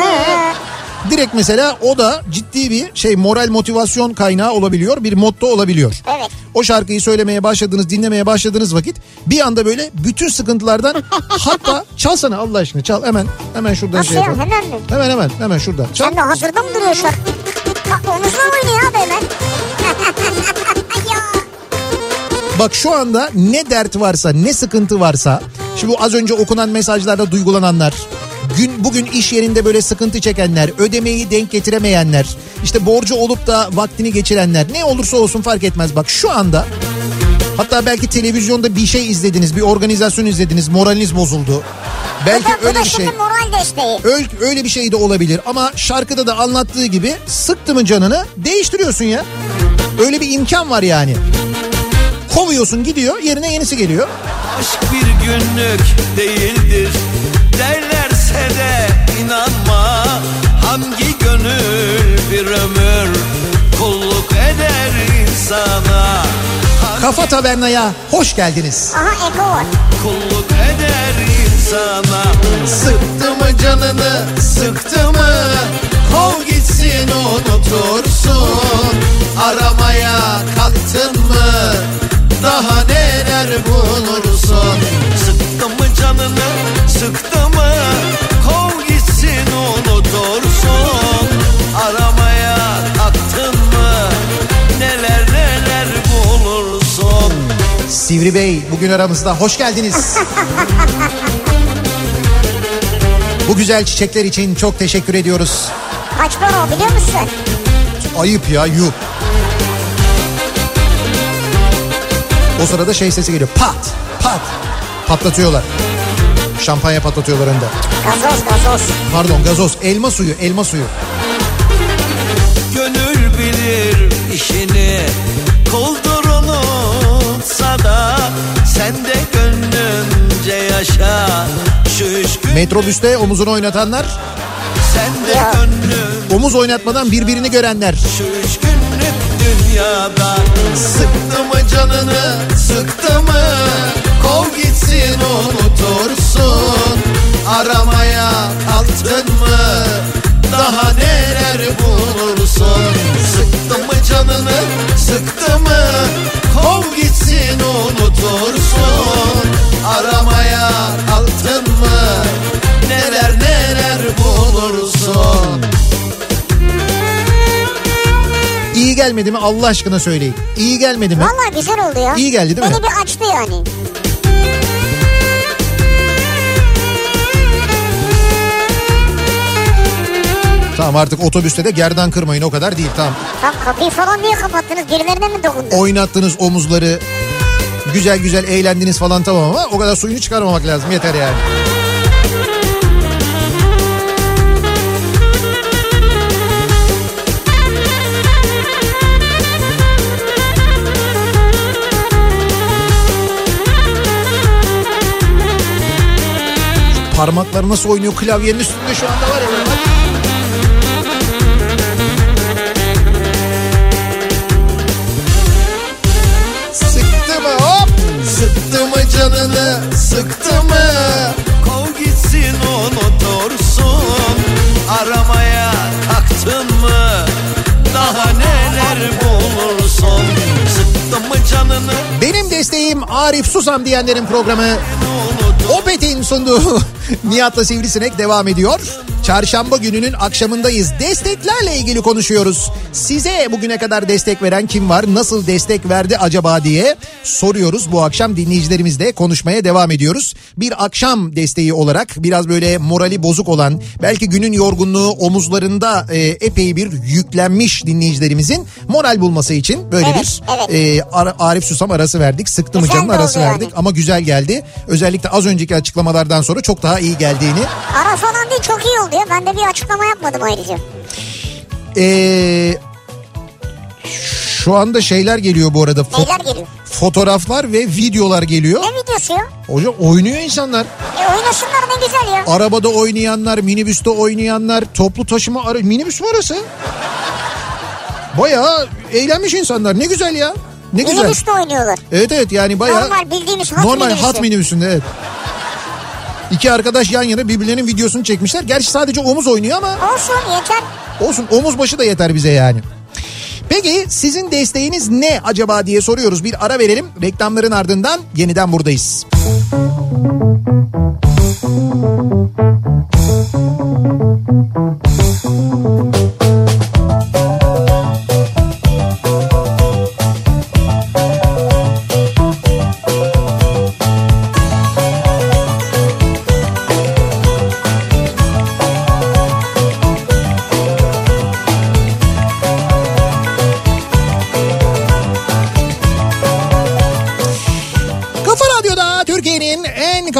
Direkt mesela o da ciddi bir şey moral motivasyon kaynağı olabiliyor. Bir motto olabiliyor. Evet. O şarkıyı söylemeye başladınız, dinlemeye başladığınız vakit bir anda böyle bütün sıkıntılardan hatta çalsana Allah aşkına çal hemen hemen şuradan Nasıl şey ya yapalım. hemen mi? Hemen hemen hemen şurada. Çal. Sen de hazırda mı duruyor şarkı? Omuzla oynuyor abi hemen. Bak şu anda ne dert varsa ne sıkıntı varsa şimdi bu az önce okunan mesajlarda duygulananlar gün bugün iş yerinde böyle sıkıntı çekenler ödemeyi denk getiremeyenler işte borcu olup da vaktini geçirenler ne olursa olsun fark etmez. Bak şu anda hatta belki televizyonda bir şey izlediniz bir organizasyon izlediniz moraliniz bozuldu. Belki Bu da, bu öyle da bir şey moral desteği. öyle, öyle bir şey de olabilir ama şarkıda da anlattığı gibi sıktı mı canını? Değiştiriyorsun ya. Öyle bir imkan var yani kovuyorsun gidiyor yerine yenisi geliyor. Aşk bir günlük değildir. Derlerse de inanma. Hangi gönül bir ömür kulluk eder insana? Hangi Kafa Taverna'ya hoş geldiniz. Aha ego var. kulluk eder insana? Sıktı mı canını sıktı mı? Kov gitsin unutursun. Aramaya kalktın mı Daha neler bulursun Sıktı mı canını sıktı mı Kov gitsin unutursun Aramaya kalktın mı Neler neler bulursun Sivri Bey bugün aramızda hoş geldiniz. Bu güzel çiçekler için çok teşekkür ediyoruz. Kaç para o biliyor musun? Ayıp ya yuh. O sırada şey sesi geliyor. Pat pat patlatıyorlar. Şampanya patlatıyorlar önde. Gazoz gazoz. Pardon gazoz elma suyu elma suyu. Gönül bilir işini Kuldur unutsa da Sen de gönlünce yaşa Şu üç gün Metrobüste omuzunu oynatanlar, sen de gönlün omuz oynatmadan birbirini görenler. Şu üç günlük dünyada. Sıktı mı canını sıktı mı? Kov gitsin unutursun. Aramaya kalktın mı? Daha neler bulursun? Sıktı mı canını sıktı mı? Kov gitsin unutursun gelmedi mi Allah aşkına söyleyin. İyi gelmedi mi? Valla güzel oldu ya. İyi geldi değil mi? Beni bir açtı yani. Tamam artık otobüste de gerdan kırmayın o kadar değil tamam. Tam kapıyı falan niye kapattınız? Birilerine mi dokundu? Oynattınız omuzları güzel güzel eğlendiniz falan tamam ama o kadar suyunu çıkarmamak lazım yeter yani. Parmaklar nasıl oynuyor? Klavyenin üstünde şu anda var ya. Sıktı mı hop? Sıktı mı canını sıktı mı Kov gitsin unutursun Aramaya kalktın mı? Daha neler bulursun? Sıktı mı canını? Benim desteğim Arif Susam diyenlerin programı Opet'in sunduğu Nihat'la Sivrisinek devam ediyor. Çarşamba gününün akşamındayız. Desteklerle ilgili konuşuyoruz. Size bugüne kadar destek veren kim var? Nasıl destek verdi acaba diye soruyoruz. Bu akşam dinleyicilerimizle konuşmaya devam ediyoruz. Bir akşam desteği olarak biraz böyle morali bozuk olan belki günün yorgunluğu omuzlarında e, epey bir yüklenmiş dinleyicilerimizin moral bulması için böyle Evet, bir evet. e, Ar- Arif Susam arası verdik. Sıktı mı canın arası verdik yani. ama güzel geldi. Özellikle az önceki açıklamalardan sonra çok daha iyi geldiğini Ara falan değil çok iyi oldu ya. Ben de bir açıklama yapmadım ayrıca. Ee, şu anda şeyler geliyor bu arada. Fo- Neyler geliyor? fotoğraflar ve videolar geliyor. Ne videosu ya? Hocam oynuyor insanlar. E oynasınlar ne güzel ya. Arabada oynayanlar, minibüste oynayanlar, toplu taşıma ara minibüs mü arası? Bayağı eğlenmiş insanlar. Ne güzel ya. Ne güzel. Minibüste oynuyorlar. Evet evet yani bayağı Normal bildiğimiz hat normal minibüsü. hat minibüsünde evet. İki arkadaş yan yana birbirlerinin videosunu çekmişler. Gerçi sadece omuz oynuyor ama Olsun yeter. Olsun omuz başı da yeter bize yani. Peki sizin desteğiniz ne acaba diye soruyoruz. Bir ara verelim. Reklamların ardından yeniden buradayız. Kafa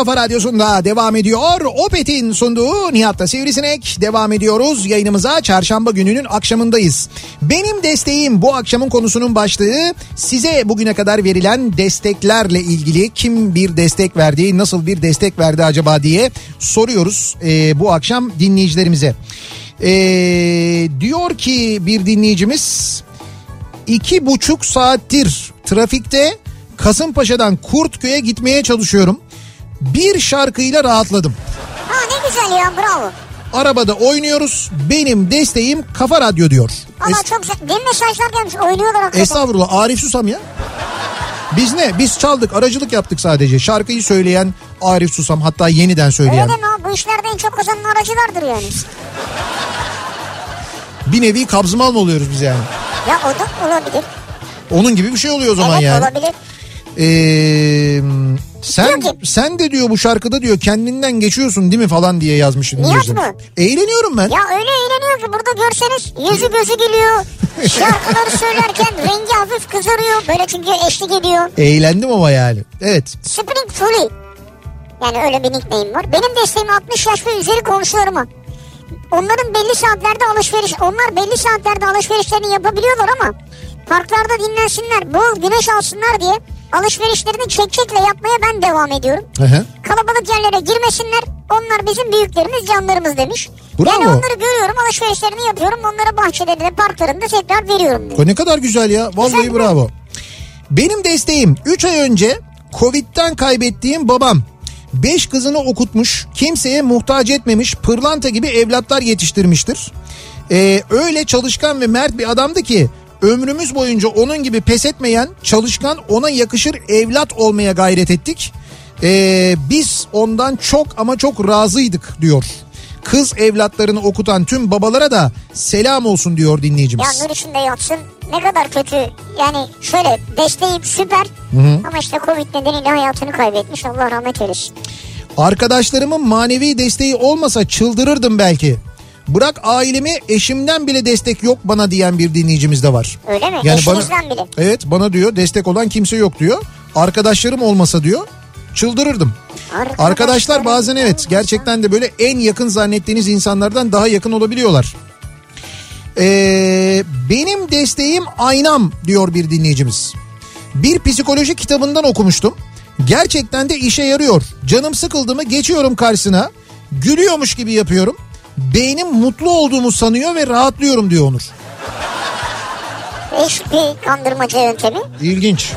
kafa radyosunda devam ediyor. Opet'in sunduğu Nihat'ta Sivrisinek devam ediyoruz. Yayınımıza çarşamba gününün akşamındayız. Benim desteğim bu akşamın konusunun başlığı size bugüne kadar verilen desteklerle ilgili kim bir destek verdi, nasıl bir destek verdi acaba diye soruyoruz ee, bu akşam dinleyicilerimize. Ee, diyor ki bir dinleyicimiz iki buçuk saattir trafikte Kasımpaşa'dan Kurtköy'e gitmeye çalışıyorum. Bir şarkıyla rahatladım. Ha ne güzel ya bravo. Arabada oynuyoruz. Benim desteğim Kafa Radyo diyor. Valla Es- çok güzel. Benim mesajlar gelmiş oynuyorlar hakikaten. Estağfurullah Arif Susam ya. Biz ne? Biz çaldık, aracılık yaptık sadece. Şarkıyı söyleyen Arif Susam hatta yeniden söyleyen. Öyle abi bu işlerde en çok kazanan aracılardır yani. Bir nevi kabzımal mı oluyoruz biz yani? Ya o da olabilir. Onun gibi bir şey oluyor o zaman evet yani. olabilir. Ee, sen sen de diyor bu şarkıda diyor kendinden geçiyorsun değil mi falan diye yazmış. Dinleyicimiz. mı? Eğleniyorum ben. Ya öyle eğleniyor ki burada görseniz yüzü gözü gülüyor. Şarkıları söylerken rengi hafif kızarıyor. Böyle çünkü eşlik ediyor. Eğlendim ama yani. Evet. Spring Fully. Yani öyle bir nickname var. Benim desteğim 60 yaş ve üzeri komşularıma. Onların belli saatlerde alışveriş, onlar belli saatlerde alışverişlerini yapabiliyorlar ama parklarda dinlensinler, bol güneş alsınlar diye alışverişlerini çekçekle yapmaya ben devam ediyorum. Hı hı. Kalabalık yerlere girmesinler. Onlar bizim büyüklerimiz, canlarımız demiş. Bravo. Yani onları görüyorum, alışverişlerini yapıyorum. Onlara bahçelerinde, parklarında tekrar veriyorum. diyor. O ne kadar güzel ya. Vallahi Güzel mi? bravo. Benim desteğim 3 ay önce Covid'den kaybettiğim babam 5 kızını okutmuş, kimseye muhtaç etmemiş, pırlanta gibi evlatlar yetiştirmiştir. Ee, öyle çalışkan ve mert bir adamdı ki ömrümüz boyunca onun gibi pes etmeyen, çalışkan, ona yakışır evlat olmaya gayret ettik. Ee, biz ondan çok ama çok razıydık diyor. Kız evlatlarını okutan tüm babalara da selam olsun diyor dinleyicimiz. Ya nur içinde yatsın. Ne kadar kötü. Yani şöyle desteği süper. Ama işte Covid nedeniyle hayatını kaybetmiş. Allah rahmet eylesin. Arkadaşlarımın manevi desteği olmasa çıldırırdım belki. Bırak ailemi eşimden bile destek yok bana diyen bir dinleyicimiz de var. Öyle mi? bana, Eşinizden bile. Evet bana diyor destek olan kimse yok diyor. Arkadaşlarım olmasa diyor çıldırırdım. Arkadaşlar bazen evet gerçekten de böyle en yakın zannettiğiniz insanlardan daha yakın olabiliyorlar. Ee, benim desteğim aynam diyor bir dinleyicimiz. Bir psikoloji kitabından okumuştum. Gerçekten de işe yarıyor. Canım sıkıldı mı geçiyorum karşısına. Gülüyormuş gibi yapıyorum. Beynim mutlu olduğumu sanıyor ve rahatlıyorum diyor Onur. Değişik bir kandırmaca yöntemi. İlginç.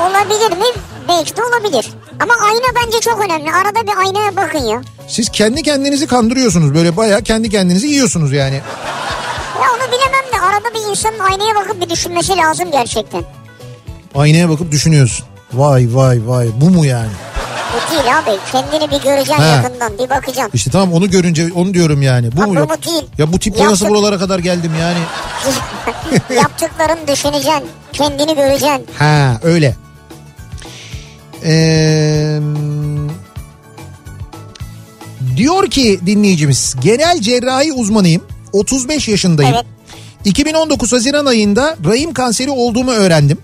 Olabilir mi? Belki de olabilir. Ama ayna bence çok önemli. Arada bir aynaya bakın ya. Siz kendi kendinizi kandırıyorsunuz. Böyle bayağı kendi kendinizi yiyorsunuz yani. Ya onu bilemem de arada bir insanın aynaya bakıp bir düşünmesi lazım gerçekten. Aynaya bakıp düşünüyorsun. Vay vay vay bu mu yani? Bu değil abi. Kendini bir göreceksin Ha. yakından bir bakacaksın. İşte tamam onu görünce onu diyorum yani. Bu Ha, mu? bu yok? değil. Ya bu tiple nasıl buralara kadar geldim yani? Yaptıklarını düşüneceksin. Kendini göreceksin. Ha öyle. Ee, diyor ki dinleyicimiz genel cerrahi uzmanıyım 35 yaşındayım. Evet. 2019 Haziran ayında rahim kanseri olduğumu öğrendim.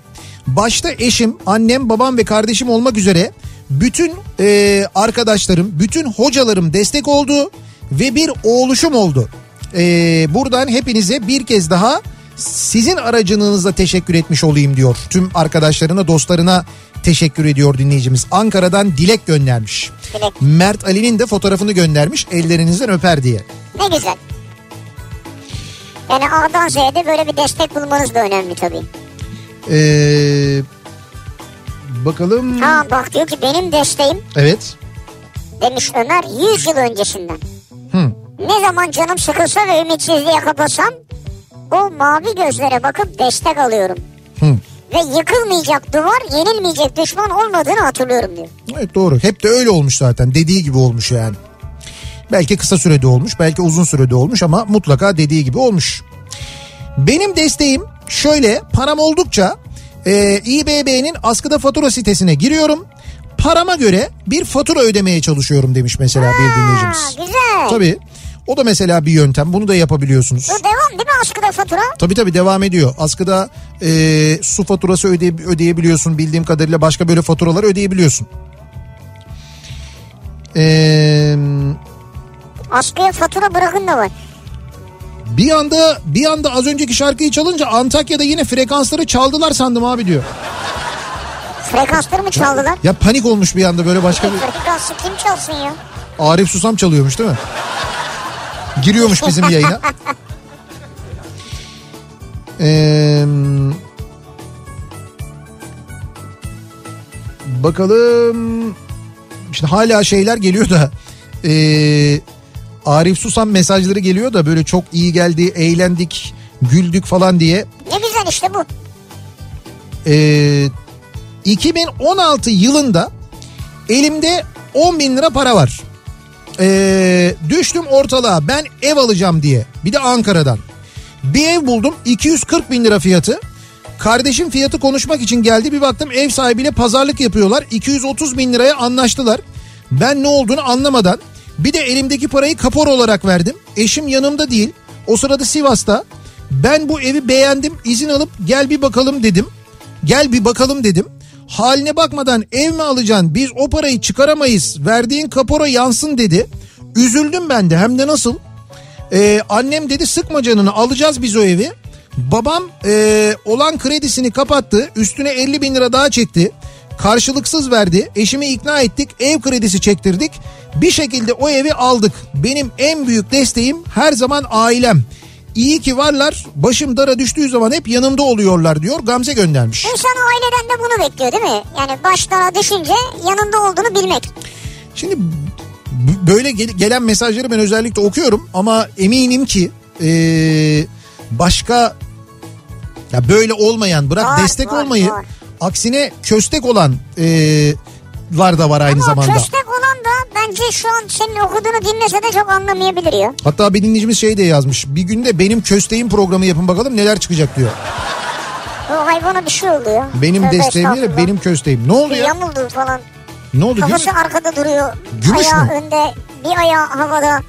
Başta eşim, annem, babam ve kardeşim olmak üzere bütün e, arkadaşlarım, bütün hocalarım destek oldu ve bir oğluşum oldu. E, buradan hepinize bir kez daha sizin aracınızla teşekkür etmiş olayım diyor. Tüm arkadaşlarına, dostlarına teşekkür ediyor dinleyicimiz. Ankara'dan dilek göndermiş. Dilek. Mert Ali'nin de fotoğrafını göndermiş ellerinizden öper diye. Ne güzel. Yani A'dan Z'ye de böyle bir destek bulmanız da önemli tabii. Ee, bakalım. Ha bak diyor ki benim desteğim Evet. demiş Ömer 100 yıl öncesinden. Hı. Ne zaman canım sıkılsa ve ümitsizliğe kapılsam o mavi gözlere bakıp destek alıyorum. Hı. Ve yıkılmayacak duvar, yenilmeyecek düşman olmadığını hatırlıyorum diyor. Evet doğru. Hep de öyle olmuş zaten. Dediği gibi olmuş yani. Belki kısa sürede olmuş, belki uzun sürede olmuş ama mutlaka dediği gibi olmuş. Benim desteğim şöyle param oldukça e, İBB'nin askıda fatura sitesine giriyorum. Parama göre bir fatura ödemeye çalışıyorum demiş mesela bir Ha, dinleyicimiz. güzel. Tabii o da mesela bir yöntem bunu da yapabiliyorsunuz. Bu devam değil mi askıda fatura? Tabii tabii devam ediyor. Askıda e, su faturası öde, ödeyebiliyorsun bildiğim kadarıyla başka böyle faturalar ödeyebiliyorsun. Eee... Askıya fatura bırakın da var. Bir anda bir anda az önceki şarkıyı çalınca Antakya'da yine frekansları çaldılar sandım abi diyor. Frekansları mı çaldılar? Ya panik olmuş bir anda böyle başka bir Frekansı kim çalsın ya? Arif Susam çalıyormuş değil mi? Giriyormuş bizim yayına. Ee, bakalım. İşte hala şeyler geliyor da. ee, Arif Susam mesajları geliyor da böyle çok iyi geldi, eğlendik, güldük falan diye. Ne güzel işte bu. Ee, 2016 yılında elimde 10 bin lira para var. Ee, düştüm ortalığa ben ev alacağım diye. Bir de Ankara'dan. Bir ev buldum 240 bin lira fiyatı. Kardeşim fiyatı konuşmak için geldi bir baktım ev sahibiyle pazarlık yapıyorlar. 230 bin liraya anlaştılar. Ben ne olduğunu anlamadan bir de elimdeki parayı kapor olarak verdim. Eşim yanımda değil. O sırada Sivas'ta. Ben bu evi beğendim izin alıp gel bir bakalım dedim. Gel bir bakalım dedim. Haline bakmadan ev mi alacaksın biz o parayı çıkaramayız verdiğin kapora yansın dedi. Üzüldüm ben de hem de nasıl? Ee, annem dedi sıkma canını alacağız biz o evi. Babam ee, olan kredisini kapattı üstüne 50 bin lira daha çekti. Karşılıksız verdi eşimi ikna ettik ev kredisi çektirdik. Bir şekilde o evi aldık. Benim en büyük desteğim her zaman ailem. İyi ki varlar başım dara düştüğü zaman hep yanımda oluyorlar diyor Gamze göndermiş. İnsan aileden de bunu bekliyor değil mi? Yani başlara düşünce yanında olduğunu bilmek. Şimdi böyle gel- gelen mesajları ben özellikle okuyorum ama eminim ki ee, başka ya böyle olmayan bırak Var, destek var, olmayı var. aksine köstek olan ee, var da var aynı Ama zamanda. köstek bence şu an senin okuduğunu dinlese de çok anlamayabilir ya. Hatta bir dinleyicimiz şey de yazmış. Bir günde benim kösteğim programı yapın bakalım neler çıkacak diyor. O hayvana bir şey oldu ya. Benim Tövbe desteğim değil benim kösteğim. Ne oldu ya? Yamuldu falan. Ne oldu? Kafası Gümüş, arkada duruyor. Gümüş ayağı mü? önde. Bir ayağı havada.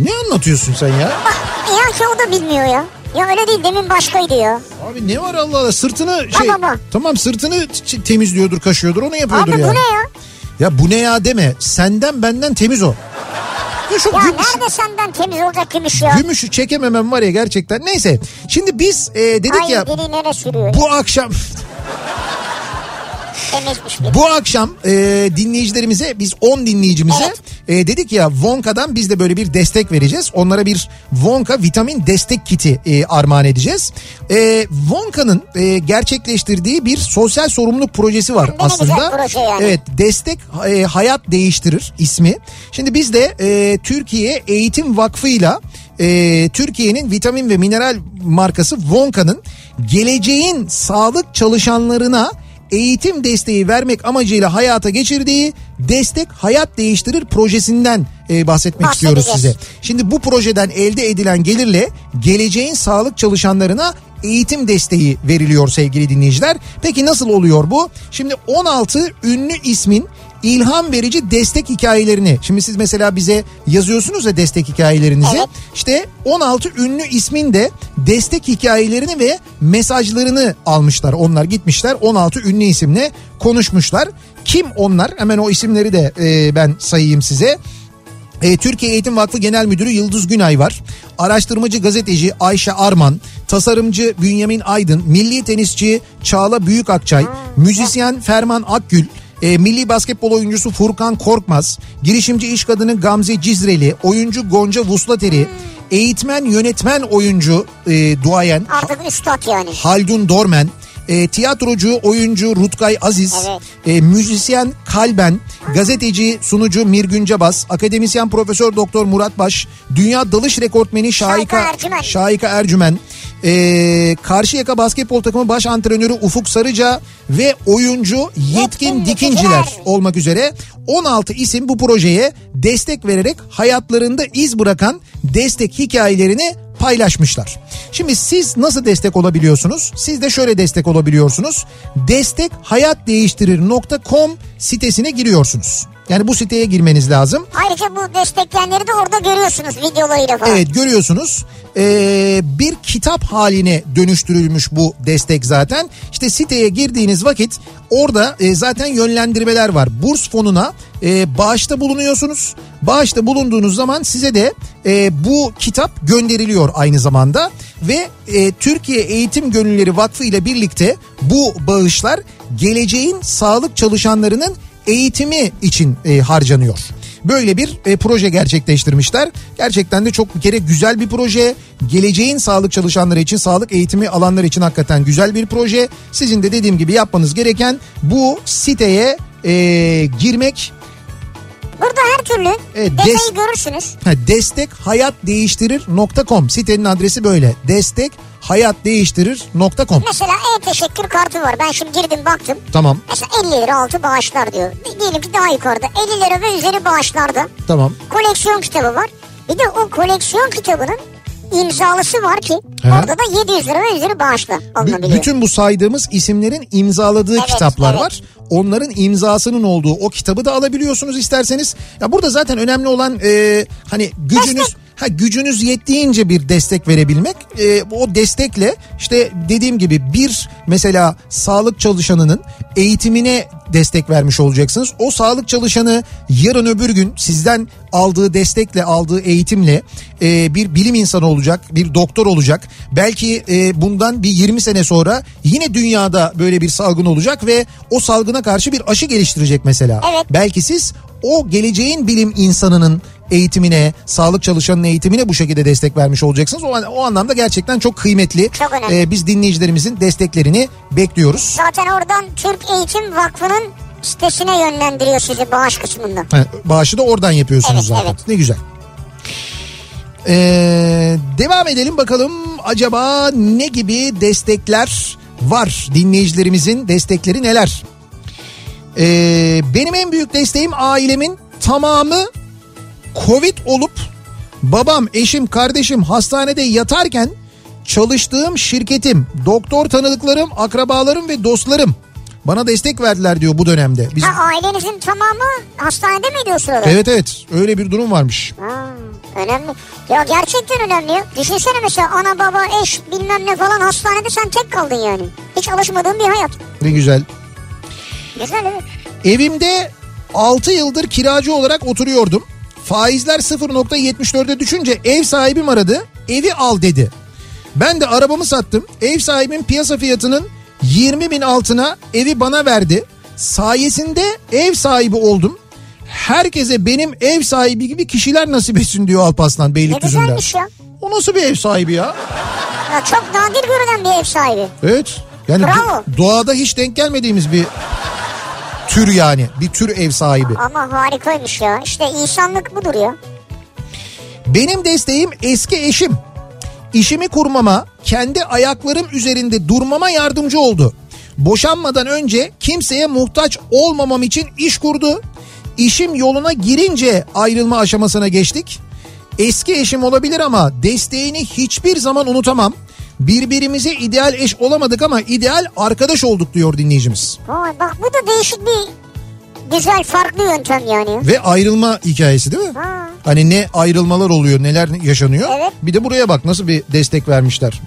ne anlatıyorsun sen ya? Bak ya ki o da bilmiyor ya. Ya öyle değil demin başkaydı ya. Abi ne var Allah Allah sırtını şey baba. tamam sırtını temizliyordur kaşıyordur onu yapıyordur Abi ya. bu ne ya? Ya bu ne ya deme senden benden temiz o. Ya şu Ya gümüş, nerede senden temiz olacak gümüş ya? gümüşü çekememem var ya gerçekten. Neyse şimdi biz e, dedik Ay ya dili nereye sürüyor? bu akşam Temizmiş bir. Bu akşam e, dinleyicilerimize biz 10 dinleyicimize Evet. e, dedik ya Wonka'dan biz de böyle bir destek vereceğiz. Onlara bir Wonka vitamin destek kiti e, armağan edeceğiz. E, Wonka'nın e, gerçekleştirdiği bir sosyal sorumluluk projesi var Ne aslında. proje yani. Evet destek e, hayat değiştirir ismi. Şimdi biz de e, Türkiye Eğitim Vakfı'yla e, Türkiye'nin vitamin ve mineral markası Wonka'nın geleceğin sağlık çalışanlarına eğitim desteği vermek amacıyla hayata geçirdiği Destek Hayat Değiştirir projesinden e, bahsetmek istiyoruz size. Şimdi bu projeden elde edilen gelirle geleceğin sağlık çalışanlarına eğitim desteği veriliyor sevgili dinleyiciler. Peki nasıl oluyor bu? Şimdi 16 ünlü ismin ilham verici destek hikayelerini. Şimdi siz mesela bize yazıyorsunuz ya destek hikayelerinizi. Evet. işte 16 ünlü ismin de destek hikayelerini ve mesajlarını almışlar. Onlar gitmişler 16 ünlü isimle konuşmuşlar. Kim onlar? Hemen o isimleri de e, ben sayayım size. E, Türkiye Eğitim Vakfı Genel Müdürü Yıldız Günay var. Araştırmacı gazeteci Ayşe Arman, tasarımcı Bünyamin Aydın, milli tenisçi Çağla Büyükakçay, müzisyen Ferman Akgül, e, milli basketbol oyuncusu Furkan Korkmaz, girişimci iş kadını Gamze Cizreli, oyuncu Gonca Vuslateri, eğitmen yönetmen oyuncu e, duayen Artık üstad yani. Haldun Dormen, e, tiyatrocu, oyuncu Rutkay Aziz, Evet. e, müzisyen Kalben, gazeteci, sunucu Mirgün Cabas, akademisyen Profesör Doktor Murat Baş, dünya dalış rekortmeni Şahika, Şahika Ercümen. Şahika Ercümen, e, Karşıyaka basketbol takımı baş antrenörü Ufuk Sarıca ve oyuncu Yetkin, Yetkin Dikinciler olmak üzere 16 isim bu projeye destek vererek hayatlarında iz bırakan destek hikayelerini paylaşmışlar. Şimdi siz nasıl destek olabiliyorsunuz? Siz de şöyle destek olabiliyorsunuz. Destekhayatdeğiştirir.com sitesine giriyorsunuz. Yani bu siteye girmeniz lazım. Ayrıca bu destekleyenleri de orada görüyorsunuz videolarıyla falan. Evet görüyorsunuz Ee, bir kitap haline dönüştürülmüş bu destek zaten. İşte siteye girdiğiniz vakit orada e, zaten yönlendirmeler var. Burs fonuna e, bağışta bulunuyorsunuz. Bağışta bulunduğunuz zaman size de e, bu kitap gönderiliyor aynı zamanda. Ve e, Türkiye Eğitim Gönülleri Vakfı ile birlikte bu bağışlar geleceğin sağlık çalışanlarının eğitimi için e, harcanıyor. Böyle bir e, proje gerçekleştirmişler. Gerçekten de çok bir kere güzel bir proje. Geleceğin sağlık çalışanları için, sağlık eğitimi alanları için hakikaten güzel bir proje. Sizin de dediğim gibi yapmanız gereken bu siteye e, girmek. Burada her türlü Evet, detayı des- görürsünüz. Ha, destekhayatdeğiştirir.com sitenin adresi böyle. Destekhayatdeğiştirir.com Mesela e-teşekkür kartı var. Ben şimdi girdim baktım. Tamam Mesela 50 lira altı bağışlar diyor. Di- Diyelim ki daha yukarıda 50 lira ve üzeri bağışlarda. tamam. Koleksiyon kitabı var. Bir de o koleksiyon kitabının imzalısı var ki Hı. orada da 700 lira ve üzeri bağışla B- alınabiliyor. bütün bu saydığımız isimlerin imzaladığı Evet, kitaplar evet. var. Onların imzasının olduğu o kitabı da alabiliyorsunuz isterseniz. Ya burada zaten önemli olan e, hani gücünüz Destek. Ha gücünüz yettiğince bir destek verebilmek. E, o destekle işte dediğim gibi bir mesela sağlık çalışanının eğitimine destek vermiş olacaksınız. O sağlık çalışanı yarın öbür gün sizden aldığı destekle aldığı eğitimle e, bir bilim insanı olacak, bir doktor olacak. Belki e, bundan bir 20 sene sonra yine dünyada böyle bir salgın olacak ve o salgına karşı bir aşı geliştirecek mesela. Evet. Belki siz o geleceğin bilim insanının eğitimine, sağlık çalışanının eğitimine bu şekilde destek vermiş olacaksınız. O, o anlamda gerçekten çok kıymetli. Çok önemli. E, biz dinleyicilerimizin desteklerini bekliyoruz. Zaten oradan Türk Eğitim Vakfı'nın sitesine yönlendiriyor sizi bağış kısmında. Ha, bağışı da oradan yapıyorsunuz Evet, zaten. evet. Ne güzel. Ee, devam edelim bakalım acaba ne gibi destekler var dinleyicilerimizin destekleri neler? Ee, benim en büyük desteğim ailemin tamamı Covid olup babam, eşim, kardeşim hastanede yatarken çalıştığım şirketim, doktor tanıdıklarım, akrabalarım ve dostlarım bana destek verdiler diyor bu dönemde. Biz Ha ailenizin tamamı hastanede miydi o sırada? Evet evet öyle bir durum varmış. Ha, önemli. Ya gerçekten önemli ya. Düşünsene mesela ana baba eş bilmem ne falan hastanede sen tek kaldın yani. Hiç alışmadığın bir hayat. Ne güzel. Güzel evet. Evimde 6 yıldır kiracı olarak oturuyordum. Faizler 0.74'e düşünce ev sahibim aradı. Evi al dedi. Ben de arabamı sattım. Ev sahibim piyasa fiyatının 20 bin altına evi bana verdi. Sayesinde ev sahibi oldum. Herkese benim ev sahibi gibi kişiler nasip etsin diyor Alpaslan Ne Beylikdüzü'nden. güzelmiş ya. O nasıl bir ev sahibi ya? ya. Çok nadir görülen bir ev sahibi. Evet. Yani Bravo. do- doğada hiç denk gelmediğimiz bir tür yani. Bir tür ev sahibi. Ama harikaymış ya. İşte insanlık budur ya. Benim desteğim eski eşim. İşimi kurmama, kendi ayaklarım üzerinde durmama yardımcı oldu. Boşanmadan önce kimseye muhtaç olmamam için iş kurdu. İşim yoluna girince ayrılma aşamasına geçtik. Eski eşim olabilir ama desteğini hiçbir zaman unutamam. Birbirimize ideal eş olamadık ama ideal arkadaş olduk diyor dinleyicimiz. Vay bak bu da değişik bir güzel farklı yöntem yani. Ve ayrılma hikayesi değil mi? Ha. Hani ne ayrılmalar oluyor neler yaşanıyor. Evet. Bir de buraya bak nasıl bir destek vermişler.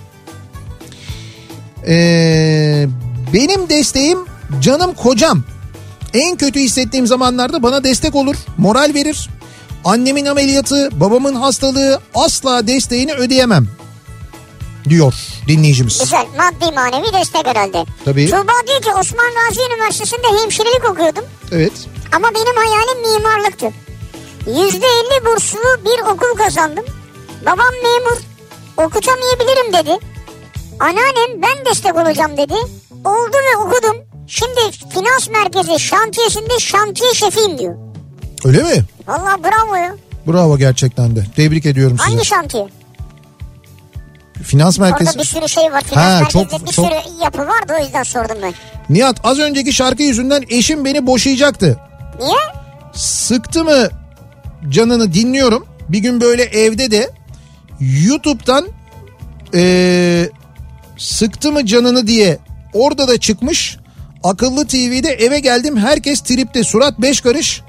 Ee, benim desteğim canım kocam. En kötü hissettiğim zamanlarda bana destek olur, moral verir. Annemin ameliyatı, babamın hastalığı asla desteğini ödeyemem diyor dinleyicimiz. Güzel maddi manevi destek herhalde. Tabii. Tuğba diyor ki Osman Gazi Üniversitesi'nde hemşirelik okuyordum. Evet. Ama benim hayalim mimarlıktı. Yüzde elli burslu bir okul kazandım. Babam memur. Okutamayabilirim dedi. Anneannem ben destek olacağım dedi. Oldu ve okudum. Şimdi finans merkezi şantiyesinde şantiye şefiyim diyor. Öyle mi? Vallahi bravo ya. Bravo gerçekten de. Tebrik ediyorum size. Hangi şantiye? Finans merkezi. Orada bir sürü şey var. Finans Ha, çok- bir çok- sürü yapı vardı o yüzden sordum ben. Nihat az önceki şarkı yüzünden eşim beni boşayacaktı. Niye? Sıktı mı canını dinliyorum. Bir gün böyle evde de YouTube'dan eee, sıktı mı canını diye orada da çıkmış. Akıllı TV'de eve geldim herkes tripte surat beş karış.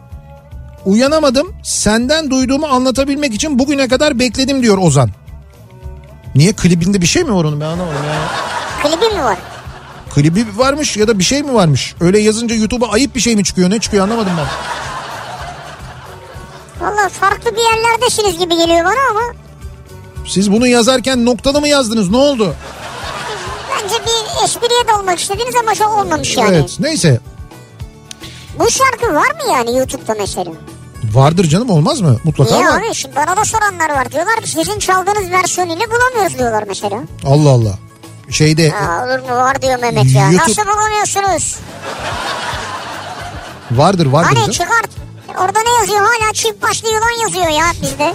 Uyanamadım senden duyduğumu anlatabilmek için bugüne kadar bekledim diyor Ozan. Niye klibinde bir şey mi var onun ben anlamadım ya. Klibi mi var? Klibi varmış ya da bir şey mi varmış? Öyle yazınca YouTube'a ayıp bir şey mi çıkıyor ne çıkıyor anlamadım ben. Valla farklı bir yerlerdesiniz gibi geliyor bana ama Siz bunu yazarken noktalı mı yazdınız ne oldu? bence bir espriye dalmak istediniz ama çok olmamış yani. Evet neyse Bu şarkı var mı yani YouTube'da mesela? Vardır canım olmaz mı? Mutlaka Niye var. Şimdi bana da soranlar var. Diyorlar ki sizin çaldığınız versiyonuyla bulamıyoruz diyorlar mesela. Allah Allah. Şeyde Aa, olur mu var diyor Mehmet ya. YouTube- Nasıl bulamıyorsunuz? vardır vardır. Hani canım. çıkart. Orada ne yazıyor? Hala çift başlı yılan yazıyor ya bizde.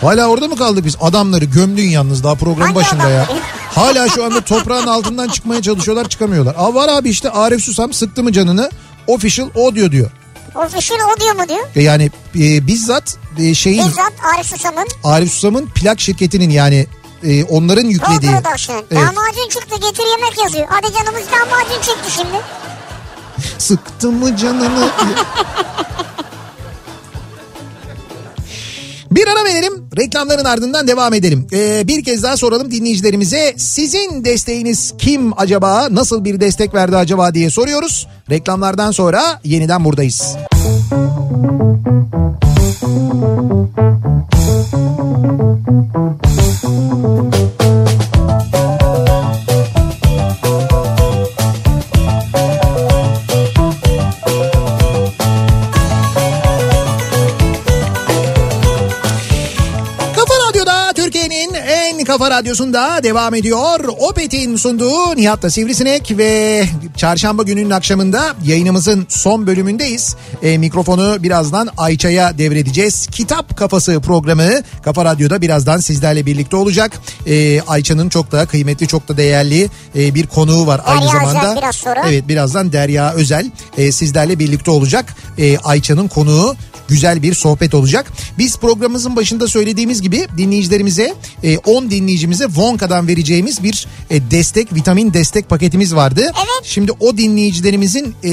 Hala orada mı kaldık biz? Adamları gömdün yalnız daha program Hangi başında ya. adamları? Hala şu anda toprağın altından çıkmaya çalışıyorlar çıkamıyorlar. Aa var abi işte Arif Susam sıktı mı canını official audio diyor. Official audio mu diyor? E Yani e, bizzat e, şeyin Bizzat Arif Susam'ın Arif Susam'ın plak şirketinin yani e, onların yüklediği. Production. Evet. Lahmacun çıktı getir yemek yazıyor. Hadi canımız lahmacun çıktı şimdi. Sıktı mı canını? Bir ara verelim. Reklamların ardından devam edelim. Ee, bir kez daha soralım dinleyicilerimize. Sizin desteğiniz kim acaba? Nasıl bir destek verdi acaba diye soruyoruz. Reklamlardan sonra yeniden buradayız. Kafa kafa radyosunda devam ediyor. Opet'in sunduğu Nihat'la Sivrisinek ve çarşamba gününün akşamında yayınımızın son bölümündeyiz. E, mikrofonu birazdan Ayça'ya devredeceğiz. Kitap Kafası programı Kafa Radyo'da birazdan sizlerle birlikte olacak. E, Ayça'nın çok da kıymetli, çok da değerli e, bir konuğu var aynı Derya zamanda. Özel biraz sonra. Evet birazdan Derya Özel e, sizlerle birlikte olacak. E, Ayça'nın konuğu güzel bir sohbet olacak. Biz programımızın başında söylediğimiz gibi dinleyicilerimize e, 10 dinleyicimize Vonka'dan vereceğimiz bir e, destek vitamin destek paketimiz vardı. Evet. Şimdi o dinleyicilerimizin e,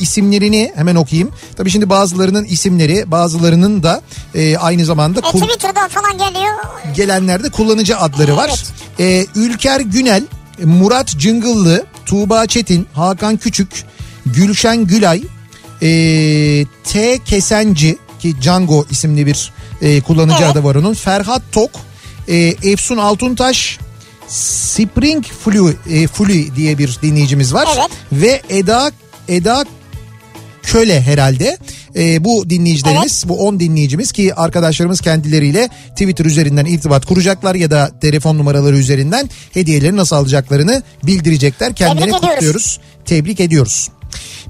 isimlerini hemen okuyayım. Tabii şimdi bazılarının isimleri bazılarının da e, aynı zamanda E, Twitter'dan falan geliyor. gelenlerde kullanıcı adları var. Ee, Ülker Günel, Murat Cıngıllı, Tuğba Çetin, Hakan Küçük, Gülşen Gülay, ee, T. Kesenci ki Django isimli bir ee, kullanıcı Evet. adı var onun. Ferhat Tok, ee, Efsun Altuntaş, Spring Flu, e, Flu diye bir dinleyicimiz var. Evet. Ve Eda Eda Köle herhalde. Ee, bu dinleyicilerimiz, bu 10 dinleyicimiz ki arkadaşlarımız kendileriyle Twitter üzerinden irtibat kuracaklar ya da telefon numaraları üzerinden hediyeleri nasıl alacaklarını bildirecekler. Kendilerini Tebrik ediyoruz. kutluyoruz. Tebrik ediyoruz.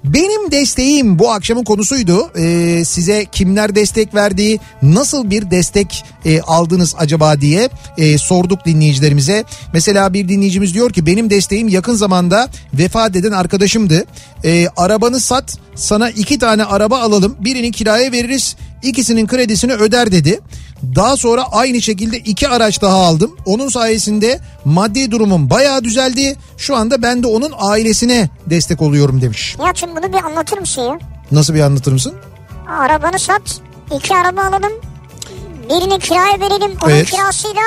Benim desteğim bu akşamın konusuydu. Ee, size kimler destek verdiği, nasıl bir destek e, aldınız acaba diye e, sorduk dinleyicilerimize. Mesela bir dinleyicimiz diyor ki benim desteğim yakın zamanda vefat eden arkadaşımdı. Ee, arabanı sat sana iki tane araba alalım birini kiraya veririz ikisinin kredisini öder dedi. Daha sonra aynı şekilde iki araç daha aldım. Onun sayesinde maddi durumum bayağı düzeldi. Şu anda ben de onun ailesine destek oluyorum demiş. Nihat'cığım bunu bir anlatır mısın ya? Nasıl bir anlatır mısın? Arabanı sat. iki araba alalım. Birini kiraya verelim. Onun Evet. kirasıyla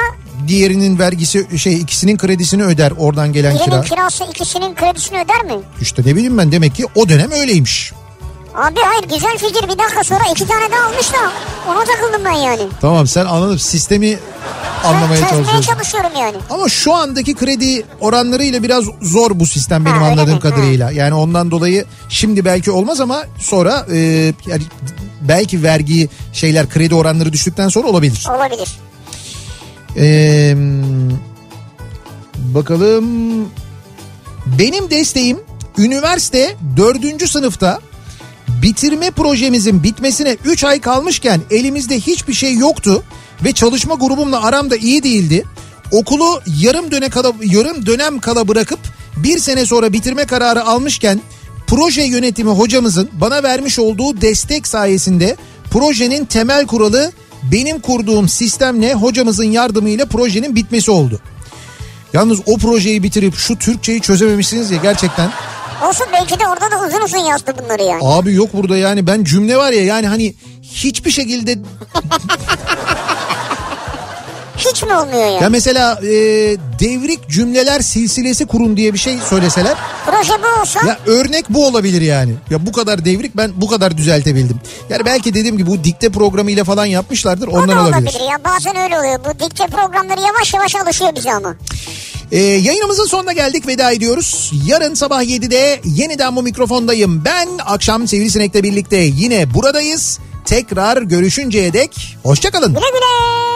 Diğerinin vergisi şey ikisinin kredisini öder oradan gelen birinin kira. kirası ikisinin kredisini öder mi? İşte ne bileyim ben demek ki o dönem öyleymiş. Abi hayır güzel fikir bir dakika sonra iki tane daha almış da ona takıldım ben yani. Tamam sen anladın sistemi anlamaya çözmeye çalışıyorsun. çalışıyorum yani. Ama şu andaki kredi oranlarıyla biraz zor bu sistem benim Ha, anladığım mi? kadarıyla. Yani ondan dolayı şimdi belki olmaz ama sonra e, yani belki vergi şeyler kredi oranları düştükten sonra olabilir. Olabilir. Ee, bakalım benim desteğim üniversite dördüncü sınıfta bitirme projemizin bitmesine 3 ay kalmışken elimizde hiçbir şey yoktu ve çalışma grubumla aram da iyi değildi. Okulu yarım dönem kala, yarım dönem kala bırakıp bir sene sonra bitirme kararı almışken proje yönetimi hocamızın bana vermiş olduğu destek sayesinde projenin temel kuralı benim kurduğum sistemle hocamızın yardımıyla projenin bitmesi oldu. Yalnız o projeyi bitirip şu Türkçeyi çözememişsiniz ya gerçekten. Olsun belki de orada da uzun uzun yazdı bunları yani. Abi yok burada yani ben cümle var ya yani hani hiçbir şekilde Hiç mi olmuyor yani? ya mesela e, devrik cümleler silsilesi kurun diye bir şey söyleseler Proje bu olsa ya örnek bu olabilir yani. Ya bu kadar devrik ben bu kadar düzeltebildim. Yani belki dediğim gibi bu dikte programıyla falan yapmışlardır o ondan da olabilir. olabilir ya. Bazen öyle oluyor. Bu dikte programları yavaş yavaş alışıyor bize ama. Ee, yayınımızın sonuna geldik veda ediyoruz. Yarın sabah 7'de yeniden bu mikrofondayım. Ben akşam Sivrisinek'le birlikte yine buradayız. Tekrar görüşünceye dek hoşçakalın. Güle güle.